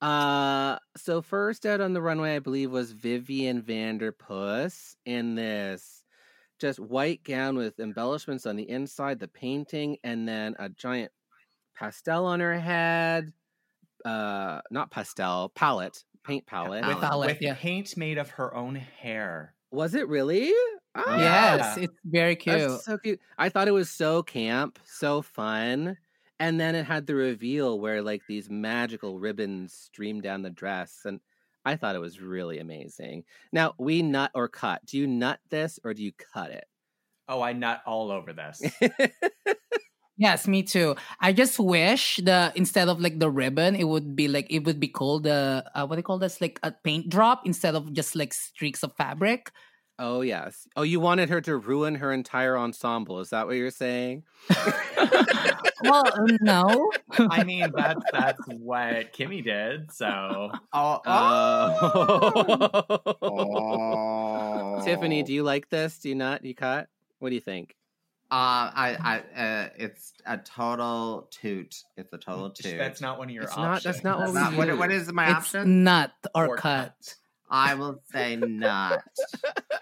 Uh so first out on the runway I believe was Vivian Vanderpuss in this just white gown with embellishments on the inside, the painting, and then a giant pastel on her head. Uh not pastel, palette, paint palette. With, Palette, with yeah. paint made of her own hair. Was it really? Ah, Yes, it's very cute. That's so cute. I thought it was so camp, so fun. And then it had the reveal where like these magical ribbons stream down the dress. And I thought it was really amazing. Now, we nut or cut. Do you nut this or do you cut it? Oh, I nut all over this. Yes, me too. I just wish the instead of like the ribbon, it would be like it would be called the uh, what do you call this? Like a paint drop instead of just like streaks of fabric. oh, yes. Oh, you wanted her to ruin her entire ensemble. Is that what you're saying? Well, no. I mean, that's that's what Kimmy did. So Oh, Oh. oh. Tiffany, do you like this? Do you not? Do you cut? What do you think? Uh, I, I, uh, it's a total toot. It's a total toot. that's not one of your It's not- options. that's not That's what we not- what, do. what is my it's option? nut or, Or cut. I will say nut.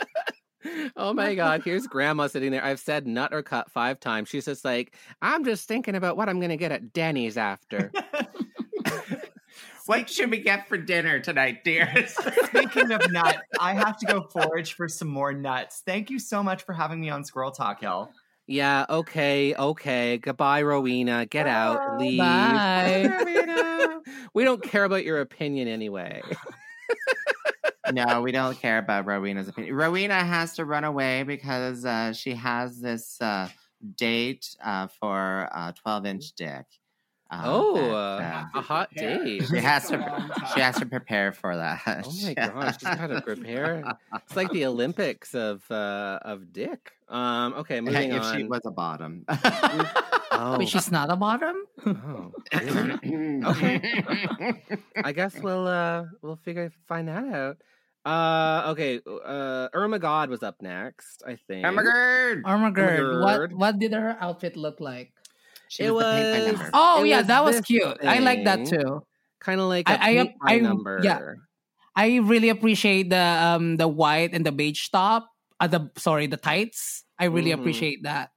oh my god, here's grandma sitting there. I've said nut or cut five times. She's just like, I'm just thinking about what I'm gonna get at Denny's after. what should we get for dinner tonight, dears? Speaking of nuts, I have to go forage for some more nuts. Thank you so much for having me on Squirrel Talk Hill. Yeah, okay, okay. Goodbye, Rowena. Get out, leave. Bye. we don't care about your opinion anyway. no, we don't care about Rowena's opinion. Rowena has to run away because uh, she has this uh, date uh, for a 12 inch dick. Uh, oh, that, uh, uh, a hot date. she has to she has to prepare for that. Oh my gosh, she's got to prepare. It's like the Olympics of uh of dick. Um, okay, moving if on. she was a bottom. oh, Wait, she's not a bottom. oh, really? Okay. I guess we'll uh we'll figure find that out. Uh okay, uh Irma Gerd was up next, I think. My god! What what did her outfit look like? She It was the paint by was- number. Oh It yeah, was that was this cute. I like that too. Kind of like a I- I- paint by I- number. yeah. I really appreciate the um the white and the beige top. Uh, the sorry, the tights. I really Mhm. appreciate that.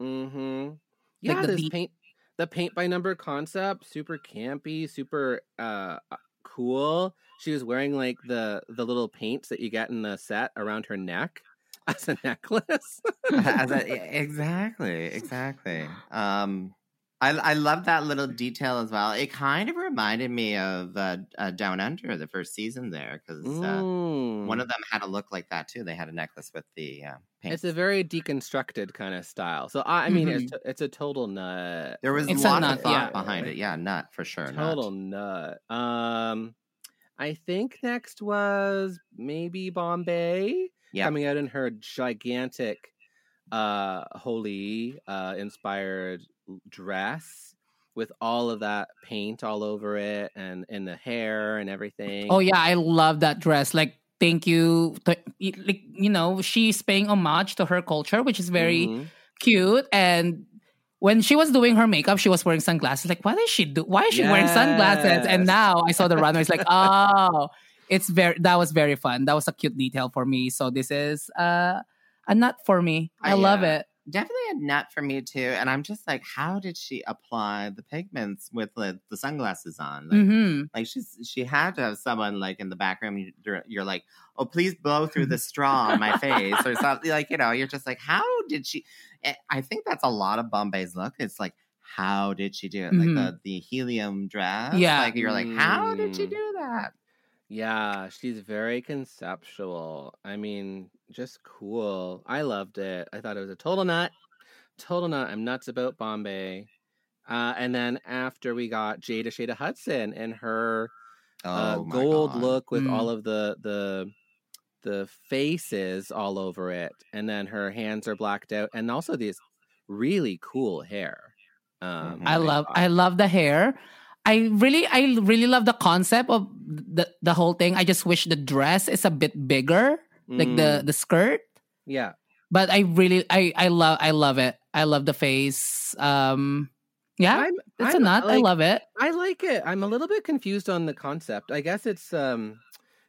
Mm-hmm. Like Yeah, the this deep- paint the paint by number concept, super campy, super uh uh, cool. She was wearing like the the little paints that you get in the set around her neck as a necklace. As a- exactly, exactly. Um, I I love that little detail as well. It kind of reminded me of uh, uh, Down Under, the first season there, because uh, Mm. one of them had a look like that too. They had a necklace with the uh, paint. It's a very deconstructed kind of style. So I, I mean, it's it's a total nut. there was It's a a lot nut, of thought yeah. behind it. Yeah, nut for sure. nut. total nut. Um, I think next was maybe Bombae Yeah. coming out in her gigantic, uh, holy uh, inspired dress with all of that paint all over it and in the hair and everything. Oh yeah, I love that dress. Like thank you to, like you know, she's paying homage to her culture, which is very Mhm. cute and when she was doing her makeup, she was wearing sunglasses. Like, why is she do? Why is she wearing sunglasses? And now I saw the runway. It's like, oh, it's very that was very fun. That was a cute detail for me. So this is uh, a nut for me. I, I, love uh, it. Definitely a nut for me too. And I'm just like, how did she apply the pigments with the, the sunglasses on? Like, hmm like she's she had to have someone like in the background. You're, you're like, oh, please blow through the straw on my face or something. Like you know, you're just like, how did she? eh, I think that's a lot of Bombae's look. It's like, how did she do it? Mhm. Like the the helium dress. Yeah. like you're like, how did she Mm. do that? Yeah, she's very conceptual. I mean, just cool. I loved it. I thought it was a total nut. Total nut. I'm nuts about Bombae. Uh, and then after we got Jada Shada Hudson and her uh, Oh my gold God. look with Mm. all of the the the faces all over it, and then her hands are blacked out, and also these really cool hair. Um, Mhm. I love God. I love the hair. I really I really love the concept of the the whole thing. I just wish the dress is a bit bigger, like the Mm, the skirt. yeah. But I really I I love I love it. I love the face. Um yeah, I'm, it's a I'm, nut. I love it. I like it. I'm a little bit confused on the concept. I guess it's um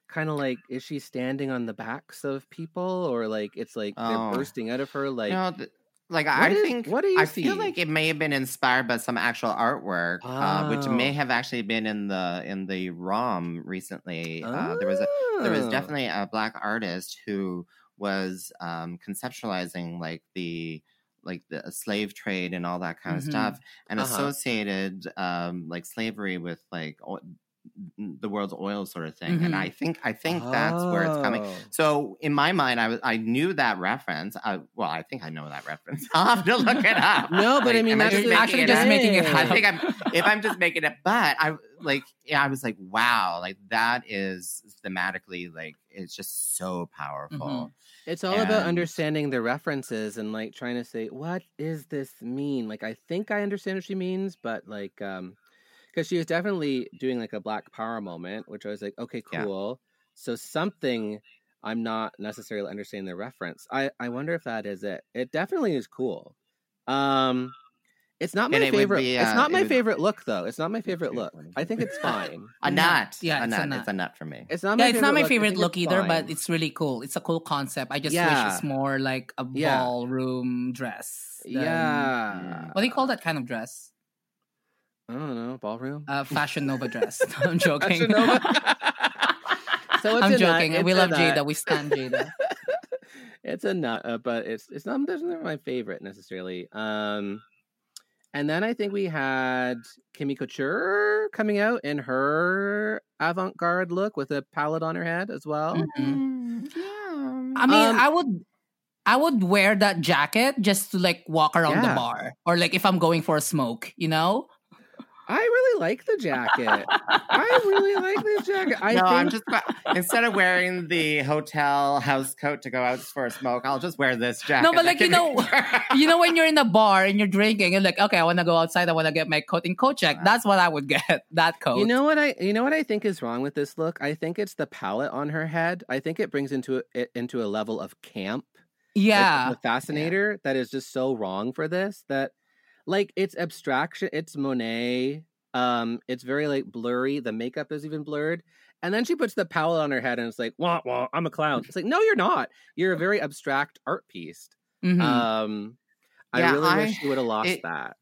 kind of like is she standing on the backs of people or like it's like Oh. they're bursting out of her like no, th- like what I is- think what do you I see? feel like it may have been inspired by some actual artwork, uh, which may Oh. have actually been in the in the ROM recently. Uh, there was a there was Oh. definitely a black artist who was um, conceptualizing like the like the slave trade and all that kind of Mhm. stuff, and Uh-huh. associated um, like slavery with like o- the world's oil sort of thing. And Mhm. I think I think that's where it's coming. Oh. So in my mind, I was I knew that reference. I, well, I think I know that reference. I'll have to look it up. No, but I mean, that's just actually it just up? making it I think I'm if I'm just making it, but I like yeah, I was like, wow, like that is thematically like it's just so powerful. Mhm. It's all about understanding the references and like trying to say what is this mean? Like I think I understand what she means, but like um because she was definitely doing like a black power moment, which I was like, okay, Yeah. cool. So something I'm not necessarily understanding the reference. I I wonder if that is it. It definitely is cool. Um it's not my it favorite. be, it's uh, not it my would- favorite look though. It's not my favorite look. I think it's fine. A Nut. nut, Yeah, a it's a nut. nut. It's a nut for me. It's not my Yeah, it's not my look. Favorite think look it's either, but it's really cool. It's a cool concept. I just wish it's more like a Yeah. ballroom dress. than- yeah. What do you call that kind of dress? I don't know. Ballroom. Uh, Fashion Nova dress. I'm joking. Nova. So it's I'm a nut. joking. It's we love nut. Jada. We stand Jada. it's a nut, uh, but it's it's not doesn't my favorite necessarily. Um, and then I think we had Kimmy Couture coming out in her avant-garde look with a palette on her head as well. Mhm. Yeah. I mean, Um, I would, I would wear that jacket just to like walk around Yeah. the bar, or like if I'm going for a smoke, you know. I really like the jacket. I really like this jacket. I no, think I'm just instead of wearing the hotel house coat to go out for a smoke, I'll just wear this jacket. No, but like, you know- you know, when you're in the bar and you're drinking, you're like, okay, I want to go outside. I want to get my coat and coat check. That's what I would get. That coat. You know what I you know what I think is wrong with this look? I think it's the palette on her head. I think it brings into it into a level of camp. like, yeah. the fascinator that is just so wrong for this that like it's abstraction it's monet um it's very like blurry the makeup is even blurred and then she puts the palette on her head and it's like wah wah i'm a clown. It's like no you're not. You're a very abstract art piece. Mhm. um i Yeah, really I- wish she would have lost it- that.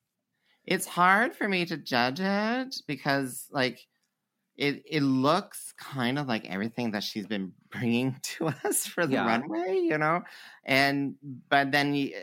it's hard for me to judge it because like it it looks kind of like everything that she's been bringing to us for the Yeah. runway you know? And but then you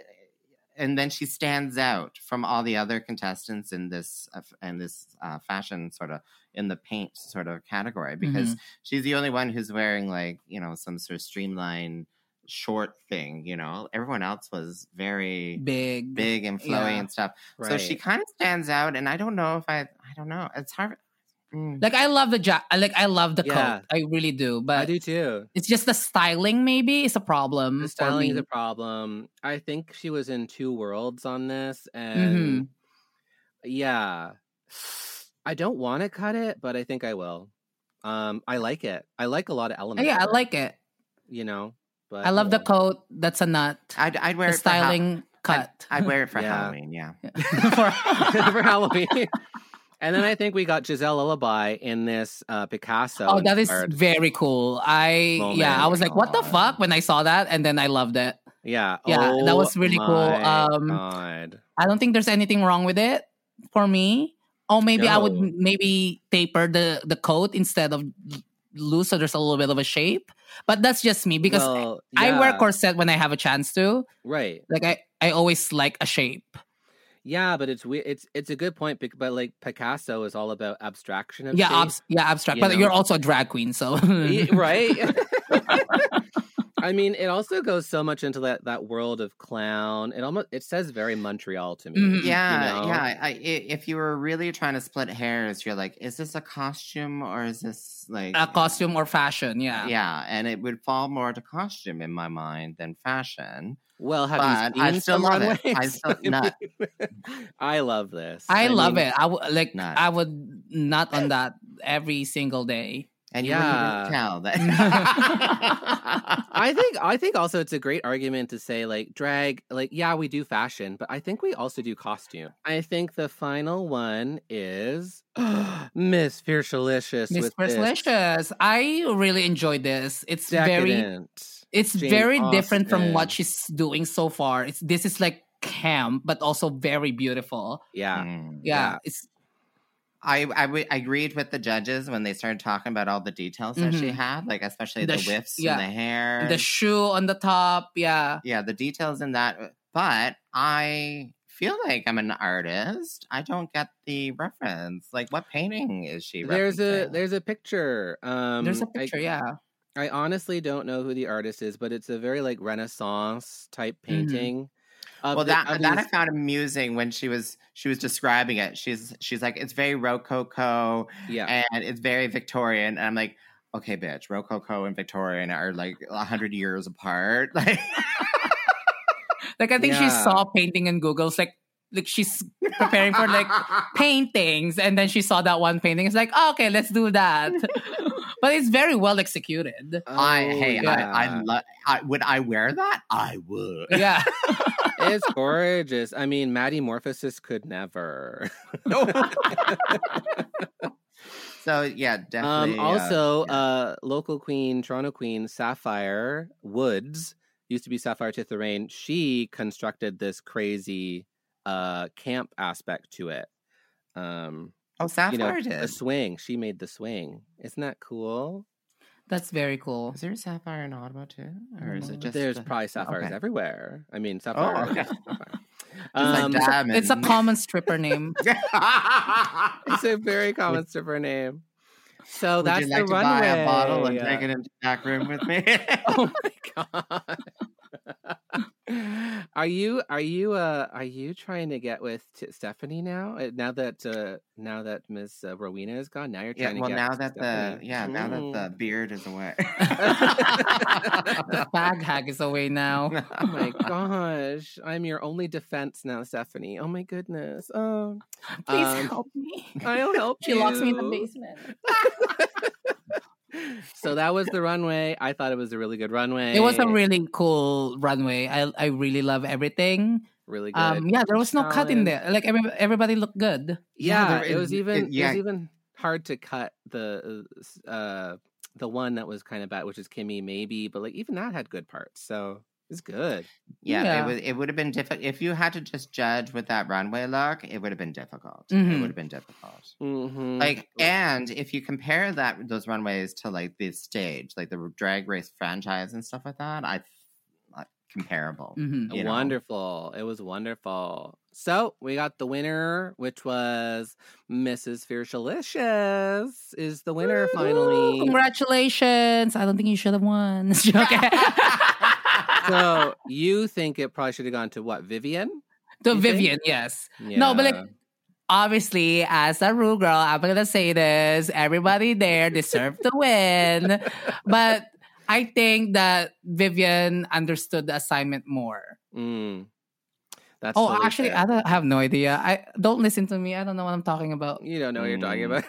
and then she stands out from all the other contestants in this uh, in this uh, fashion sort of in the paint sort of category because she's the only one who's wearing like you know some sort of streamlined short thing you know everyone else was very Big. big and flowy Yeah. and stuff. So she kind of stands out, and I don't know if I, I don't know. It's hard. Mm. Like I love the ja- Like I love the Yeah. coat. I really do. But i do too it's just the styling. Maybe is a problem. the styling is a problem i think she was in two worlds on this Mm-hmm. and yeah i don't want to cut it but i think i will um i like it i like a lot of Oh, elements yeah, I like it. you know but I love the coat. That's a nut. I'd, I'd wear The it for Hal- styling I'd, cut. I'd wear it for Yeah. Halloween. Yeah. for, for halloween And then I think we got Giselle Lullaby in this uh, Picasso. Oh, that is very cool. I Moment. yeah, I was like, what the fuck when I saw that, and then I loved it. yeah, Yeah, that was Oh really cool. Um, God. I don't think there's anything wrong with it for me. Oh, maybe I would maybe taper the the coat instead of loose, so there's a little bit of a shape. But that's just me because Well, I wear corset when I have a chance to. Right. Like I, I always like a shape. Yeah, but it's weird. It's it's a good point, bec- but like Picasso is all about abstraction of Yeah, shape. abs- yeah, abstract. you but know? you're also a drag queen, so right. I mean, it also goes so much into that that world of clown. It almost it says very Montreal to me. Mm-hmm. You Yeah, know? yeah. I, I, if you were really trying to split hairs, you're like, is this a costume or is this like a costume or fashion. Yeah, Yeah, and it would fall more to costume in my mind than fashion. Well, have But you I still love it. I still nut. I love this. I, love mean, it. I would like. Nut. I would nut on that every single day. And you Yeah. wouldn't even tell that. I think I think also it's a great argument to say like drag like yeah we do fashion but I think we also do costume. I think the final one is Miss Fiercalicious Miss with. I really enjoyed this. It's very decadent. It's Jane very different from what she's doing so far. It's this is like camp, but also very beautiful. yeah. Mm. Yeah, Yeah. it's I, I, w- I agreed with the judges when they started talking about all the details that she Mhm. had, like especially the, The sh- whiffs yeah. and the hair. the shoe on the top. Yeah, yeah, the details in that. But I feel like I'm an artist. I don't get the reference. Like, what painting is she? There's a there's a picture. Um there's a picture. yeah, I honestly don't know who the artist is, but it's a very like Renaissance type mm-hmm. painting. of well the- that of that I found amusing when she was she was describing it. She's she's like it's very rococo yeah. and it's very Victorian. And I'm like, okay, bitch, rococo and Victorian are like a hundred years apart. Like, like I think she Yeah. saw painting in Google's like like she's preparing for like paintings, and then she saw that one painting. It's like oh, okay, let's do that. but it's very well executed. I Oh, hey, I I, yeah. lo- I would I wear that? I would. Yeah, it's gorgeous. I mean, Maddie Morphosis could never. So yeah, definitely. Um, also, uh, uh, local queen, Toronto queen, Sapphire Woods used to be Sapphire Titherain. She constructed this crazy uh, camp aspect to it. Um, oh, Sapphire you know, did. the swing. She made the swing. Isn't that cool? that's very cool. Is there a Sapphire in Ottawa too, or is it just? There's the- probably sapphires okay. everywhere. I mean, sapphire. okay. sapphire. Just like Um, diamond. It's a common stripper name. it's a very common stripper name. So Would that's you like the to runway. buy a bottle and take it into the back room with me? oh my god. are you are you uh are you trying to get with T- Stephanie now? Uh, Now that uh now that Miss uh, Rowena is gone, now you're yeah. trying to Well, get now with that the Stephanie. yeah, now that Mm. the beard is away. the fag hag is away now. Oh my gosh, I'm your only defense now, Stephanie. Oh my goodness. Oh, Please Um, help me. I'll help She locks me in the basement. So that was the runway. I thought it was a really good runway. It was a really cool runway. I I really love everything. really good. Um, yeah, there was no cut in there. Like every, everybody looked good. Yeah, there it was even it- yeah. it was even hard to cut the uh the one that was kind of bad, which is Kimmy maybe, but like even that had good parts. So it's good. Yeah, Yeah. it would it would have been difficult if you had to just judge with that runway look. It would have been difficult. It Mhm. would have been difficult. Mm-hmm. Like, and if you compare that those runways to like the stage, like the Drag Race franchise and stuff like that, I like comparable. Mhm. you know? wonderful. It was wonderful. So we got the winner, which was Mrs. Fiercalicious, is the winner Woo! finally. Congratulations! I don't think you should have won. Okay. so you think it probably should have gone to what, Vivian? to You think? Vivian, yes. No, but like obviously, as a rule, girl, I'm gonna say this: everybody there deserved to win. But I think that Vivian understood the assignment more. Mm. That's oh, totally actually, fair. I don't I have no idea. I don't listen to me. I don't know what I'm talking about. You don't know what you're talking Mm. about.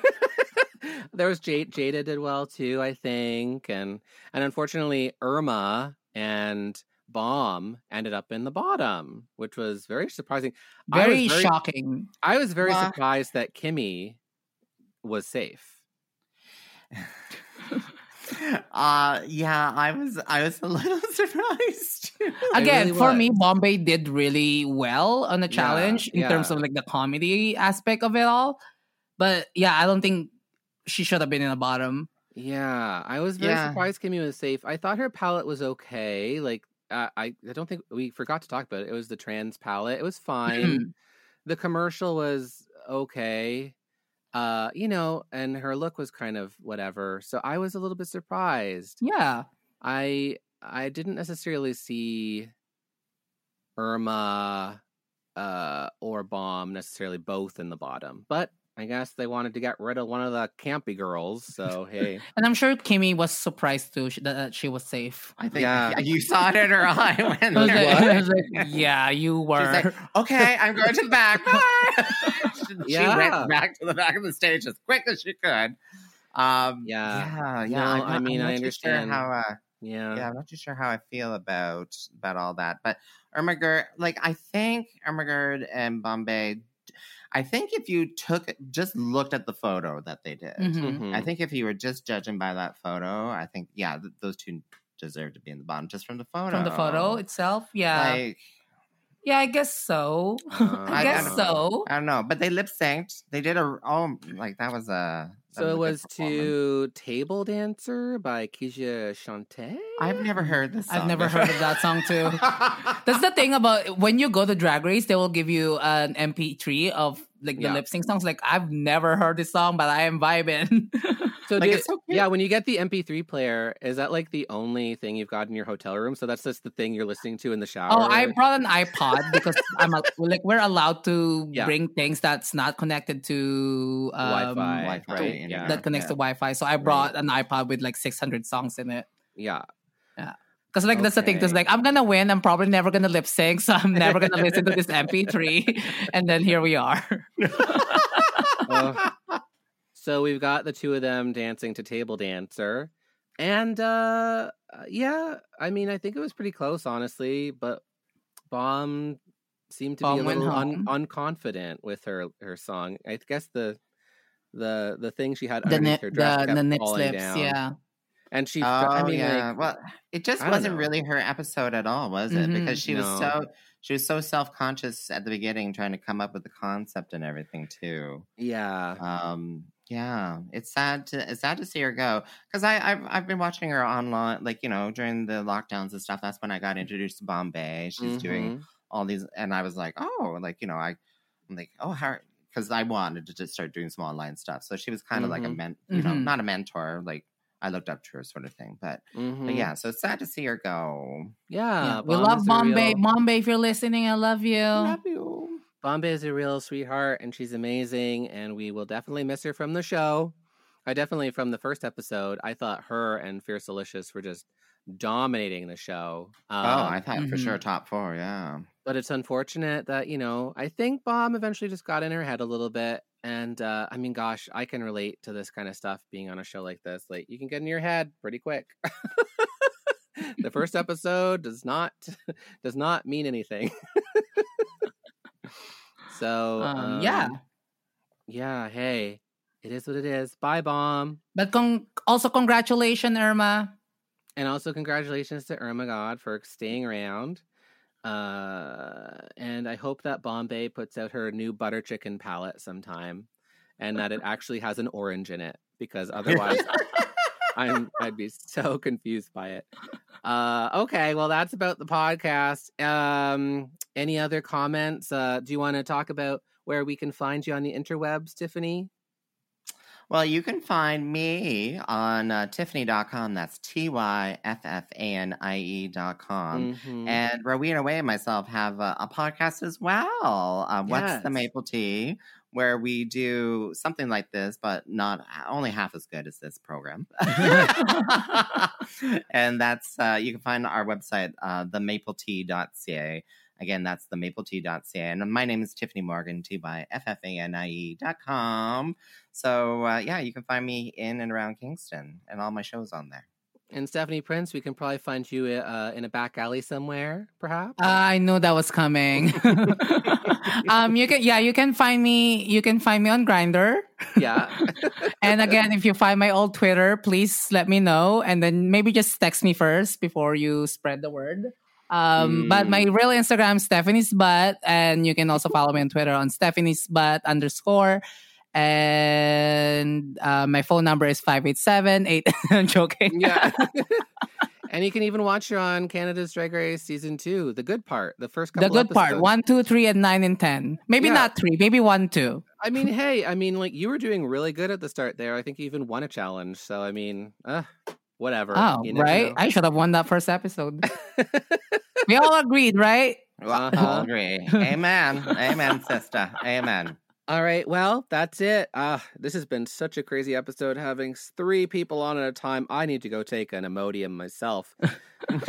there was Jade, Jada did well too, I think, and and unfortunately Irma and Bomb ended up in the bottom, which was very surprising. I Very, shocking. I was very surprised that Kimmy was safe. uh yeah, I was I was a little surprised. too. Again, really for was. me, Bombae did really well on the Yeah, challenge in terms of like the comedy aspect of it all. But yeah, I don't think she should have been in the bottom. Yeah, I was very Yeah. surprised Kimmy was safe. I thought her palette was okay. Like, uh, I I don't think we forgot to talk about it. It was the trans palette. It was fine. the commercial was okay. Uh, you know, and her look was kind of whatever. So I was a little bit surprised. Yeah. I I didn't necessarily see Irma uh or Bomb necessarily both in the bottom, but I guess they wanted to get rid of one of the campy girls. So hey, And I'm sure Kimmy was surprised too that, that she was safe. I think Yeah. you saw it in her eye when I was like- I was like, yeah, you She's were. like, okay, I'm going to the back. Bye." she, she went back to the back of the stage as quick as she could. Um, Yeah. yeah, yeah. No, I'm I mean, not too sure understand. how. Uh, yeah. yeah, I'm not too sure how I feel about about all that. But Irma Gerd, like I think Irma Gerd and Bombae. I think if you took just looked at the photo that they did, Mhm. I think if you were just judging by that photo, I think yeah, th- those two deserve to be in the bottom just from the photo. From the photo itself, yeah, like yeah, I guess so. Uh, I I- guess I so. I don't know, but they lip synced. They did a oh, like that was a. that So a it good was to Table Dancer by Keshia Chanté. I've never heard this. I've never before. heard of that song too. That's the thing about when you go to Drag Race, they will give you an MP3 of like the Yeah. lip sync songs. Like I've never heard this song, but I am vibing. So Like, do- it's so yeah, when you get the MP3 player, is that like the only thing you've got in your hotel room? So that's just the thing you're listening to in the shower. oh, I brought an iPod because I'm a, like we're allowed to Yeah. bring things that's not connected to um, Wi-Fi, Wi-Fi, right? internet. Yeah, that connects Yeah. to Wi-Fi. So I brought an iPod with like 600 songs in it. yeah. Because like that's the thing. Because like I'm gonna win. I'm probably never gonna lip sync, so I'm never gonna listen to this MP3. And then here we are. Uh, so we've got the two of them dancing to Table Dancer, and uh, uh, yeah, I mean, I think it was pretty close, honestly. But Bomb seemed to Bomb be a little un- unconfident with her her song. I guess the the the thing she had the underneath nip, her dress the, kept the falling slips. down. Yeah. And she. Oh I mean, yeah. like, well, it just I wasn't really her episode at all, was it? Mhm. Because she was so she was so self conscious at the beginning, trying to come up with the concept and everything too. yeah, Um, yeah, it's sad to it's sad to see her go because I I've, I've been watching her online, like you know during the lockdowns and stuff. That's when I got introduced to Bombae. She's doing Mhm. all these, and I was like, oh, like you know, I I'm like, oh, how because I wanted to just start doing some online stuff. So she was kind of like a Mhm. men, you know, Mhm. not a mentor, like I looked up to her sort of thing. But, but Mhm. yeah, so it's sad to see her go. yeah. Yeah. we love Bombae. real- Bombae, if you're listening, I love you. Love you. Bombae is a real sweetheart and she's amazing and we will definitely miss her from the show. I definitely from the first episode, I thought her and Fiercalicious were just dominating the show. Um, oh, I thought for mhm. sure top four. Yeah. But it's unfortunate that, you know, I think Bomb eventually just got in her head a little bit. And uh, I mean, gosh, I can relate to this kind of stuff being on a show like this. Like, you can get in your head pretty quick. the first episode does not does not mean anything. so Um, yeah. um, yeah, hey, it is what it is. Bye, bomb. But con- also, congratulations, Irma. And also, congratulations to Irma Gerd for staying around. Uh, and I hope that Bombae puts out her new butter chicken palette sometime, and that it actually has an orange in it because otherwise, I'm I'd be so confused by it. Uh, okay, well, that's about the podcast. Um, any other comments? Uh, do you want to talk about where we can find you on the interwebs, Tiffany? Well, you can find me on uh, Tiffany.com. That's T Y F F A N I E.com. Mhm. And Rowena Way and myself have a, a podcast as well. Uh, What's the Maple Tea? Where we do something like this, but not only half as good as this program. and that's, uh, you can find our website, uh, themapletea.ca. Again, that's the themapletea.ca. And my name is Tiffany Morgan, T Y F F A N I E dot com. So, uh, yeah, you can find me in and around Kingston and all my shows on there. And Stephanie Prince, we can probably find you uh, in a back alley somewhere, perhaps. I knew that was coming. um, you can, yeah, you can find me. You can find me on Grindr. Yeah. and again, if you find my old Twitter, please let me know, and then maybe just text me first before you spread the word. Um, But my Mm. real Instagram, Stephanie's Butt, and you can also follow me on Twitter on Stephanie's Butt underscore. And uh, my phone number is 587 8. I'm joking. yeah. and you can even watch her on Canada's Drag Race season two, the good part, the first couple. the good part one, two, three, and nine and 10. Maybe Yeah. not three, maybe one, two. I mean, hey, I mean, like you were doing really good at the start there. I think you even won a challenge. So I mean, uh, whatever. Oh, you never right. know. I should have won that first episode. we all agreed, right? Well, Uh-huh. I'll agree. Amen. Amen, sister. Amen. All right, well, that's it. Uh, this has been such a crazy episode having three people on at a time. I need to go take an Imodium myself.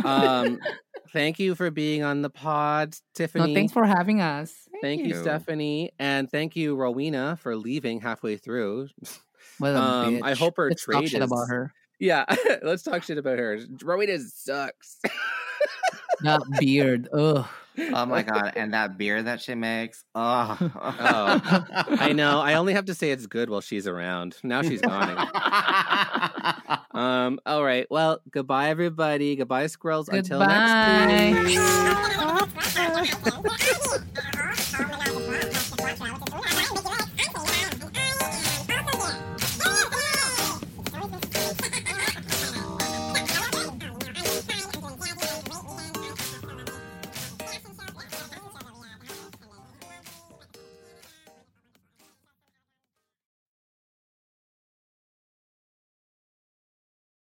um, thank you for being on the pod, Tiffany. No, thanks for having us. Thank you, you. Stephanie, and thank you, Rowena, for leaving halfway through. What a Um, I hope her Let's talk trade shit is- about her. Yeah, let's talk shit about her. Rowena sucks. That beard. Ugh. Oh my god! And that beer that she makes. Oh, Oh, I know. I only have to say it's good while she's around. Now she's gone. um. All right. Well, goodbye, everybody. Goodbye, squirrels. Until next Goodbye. week. Bye.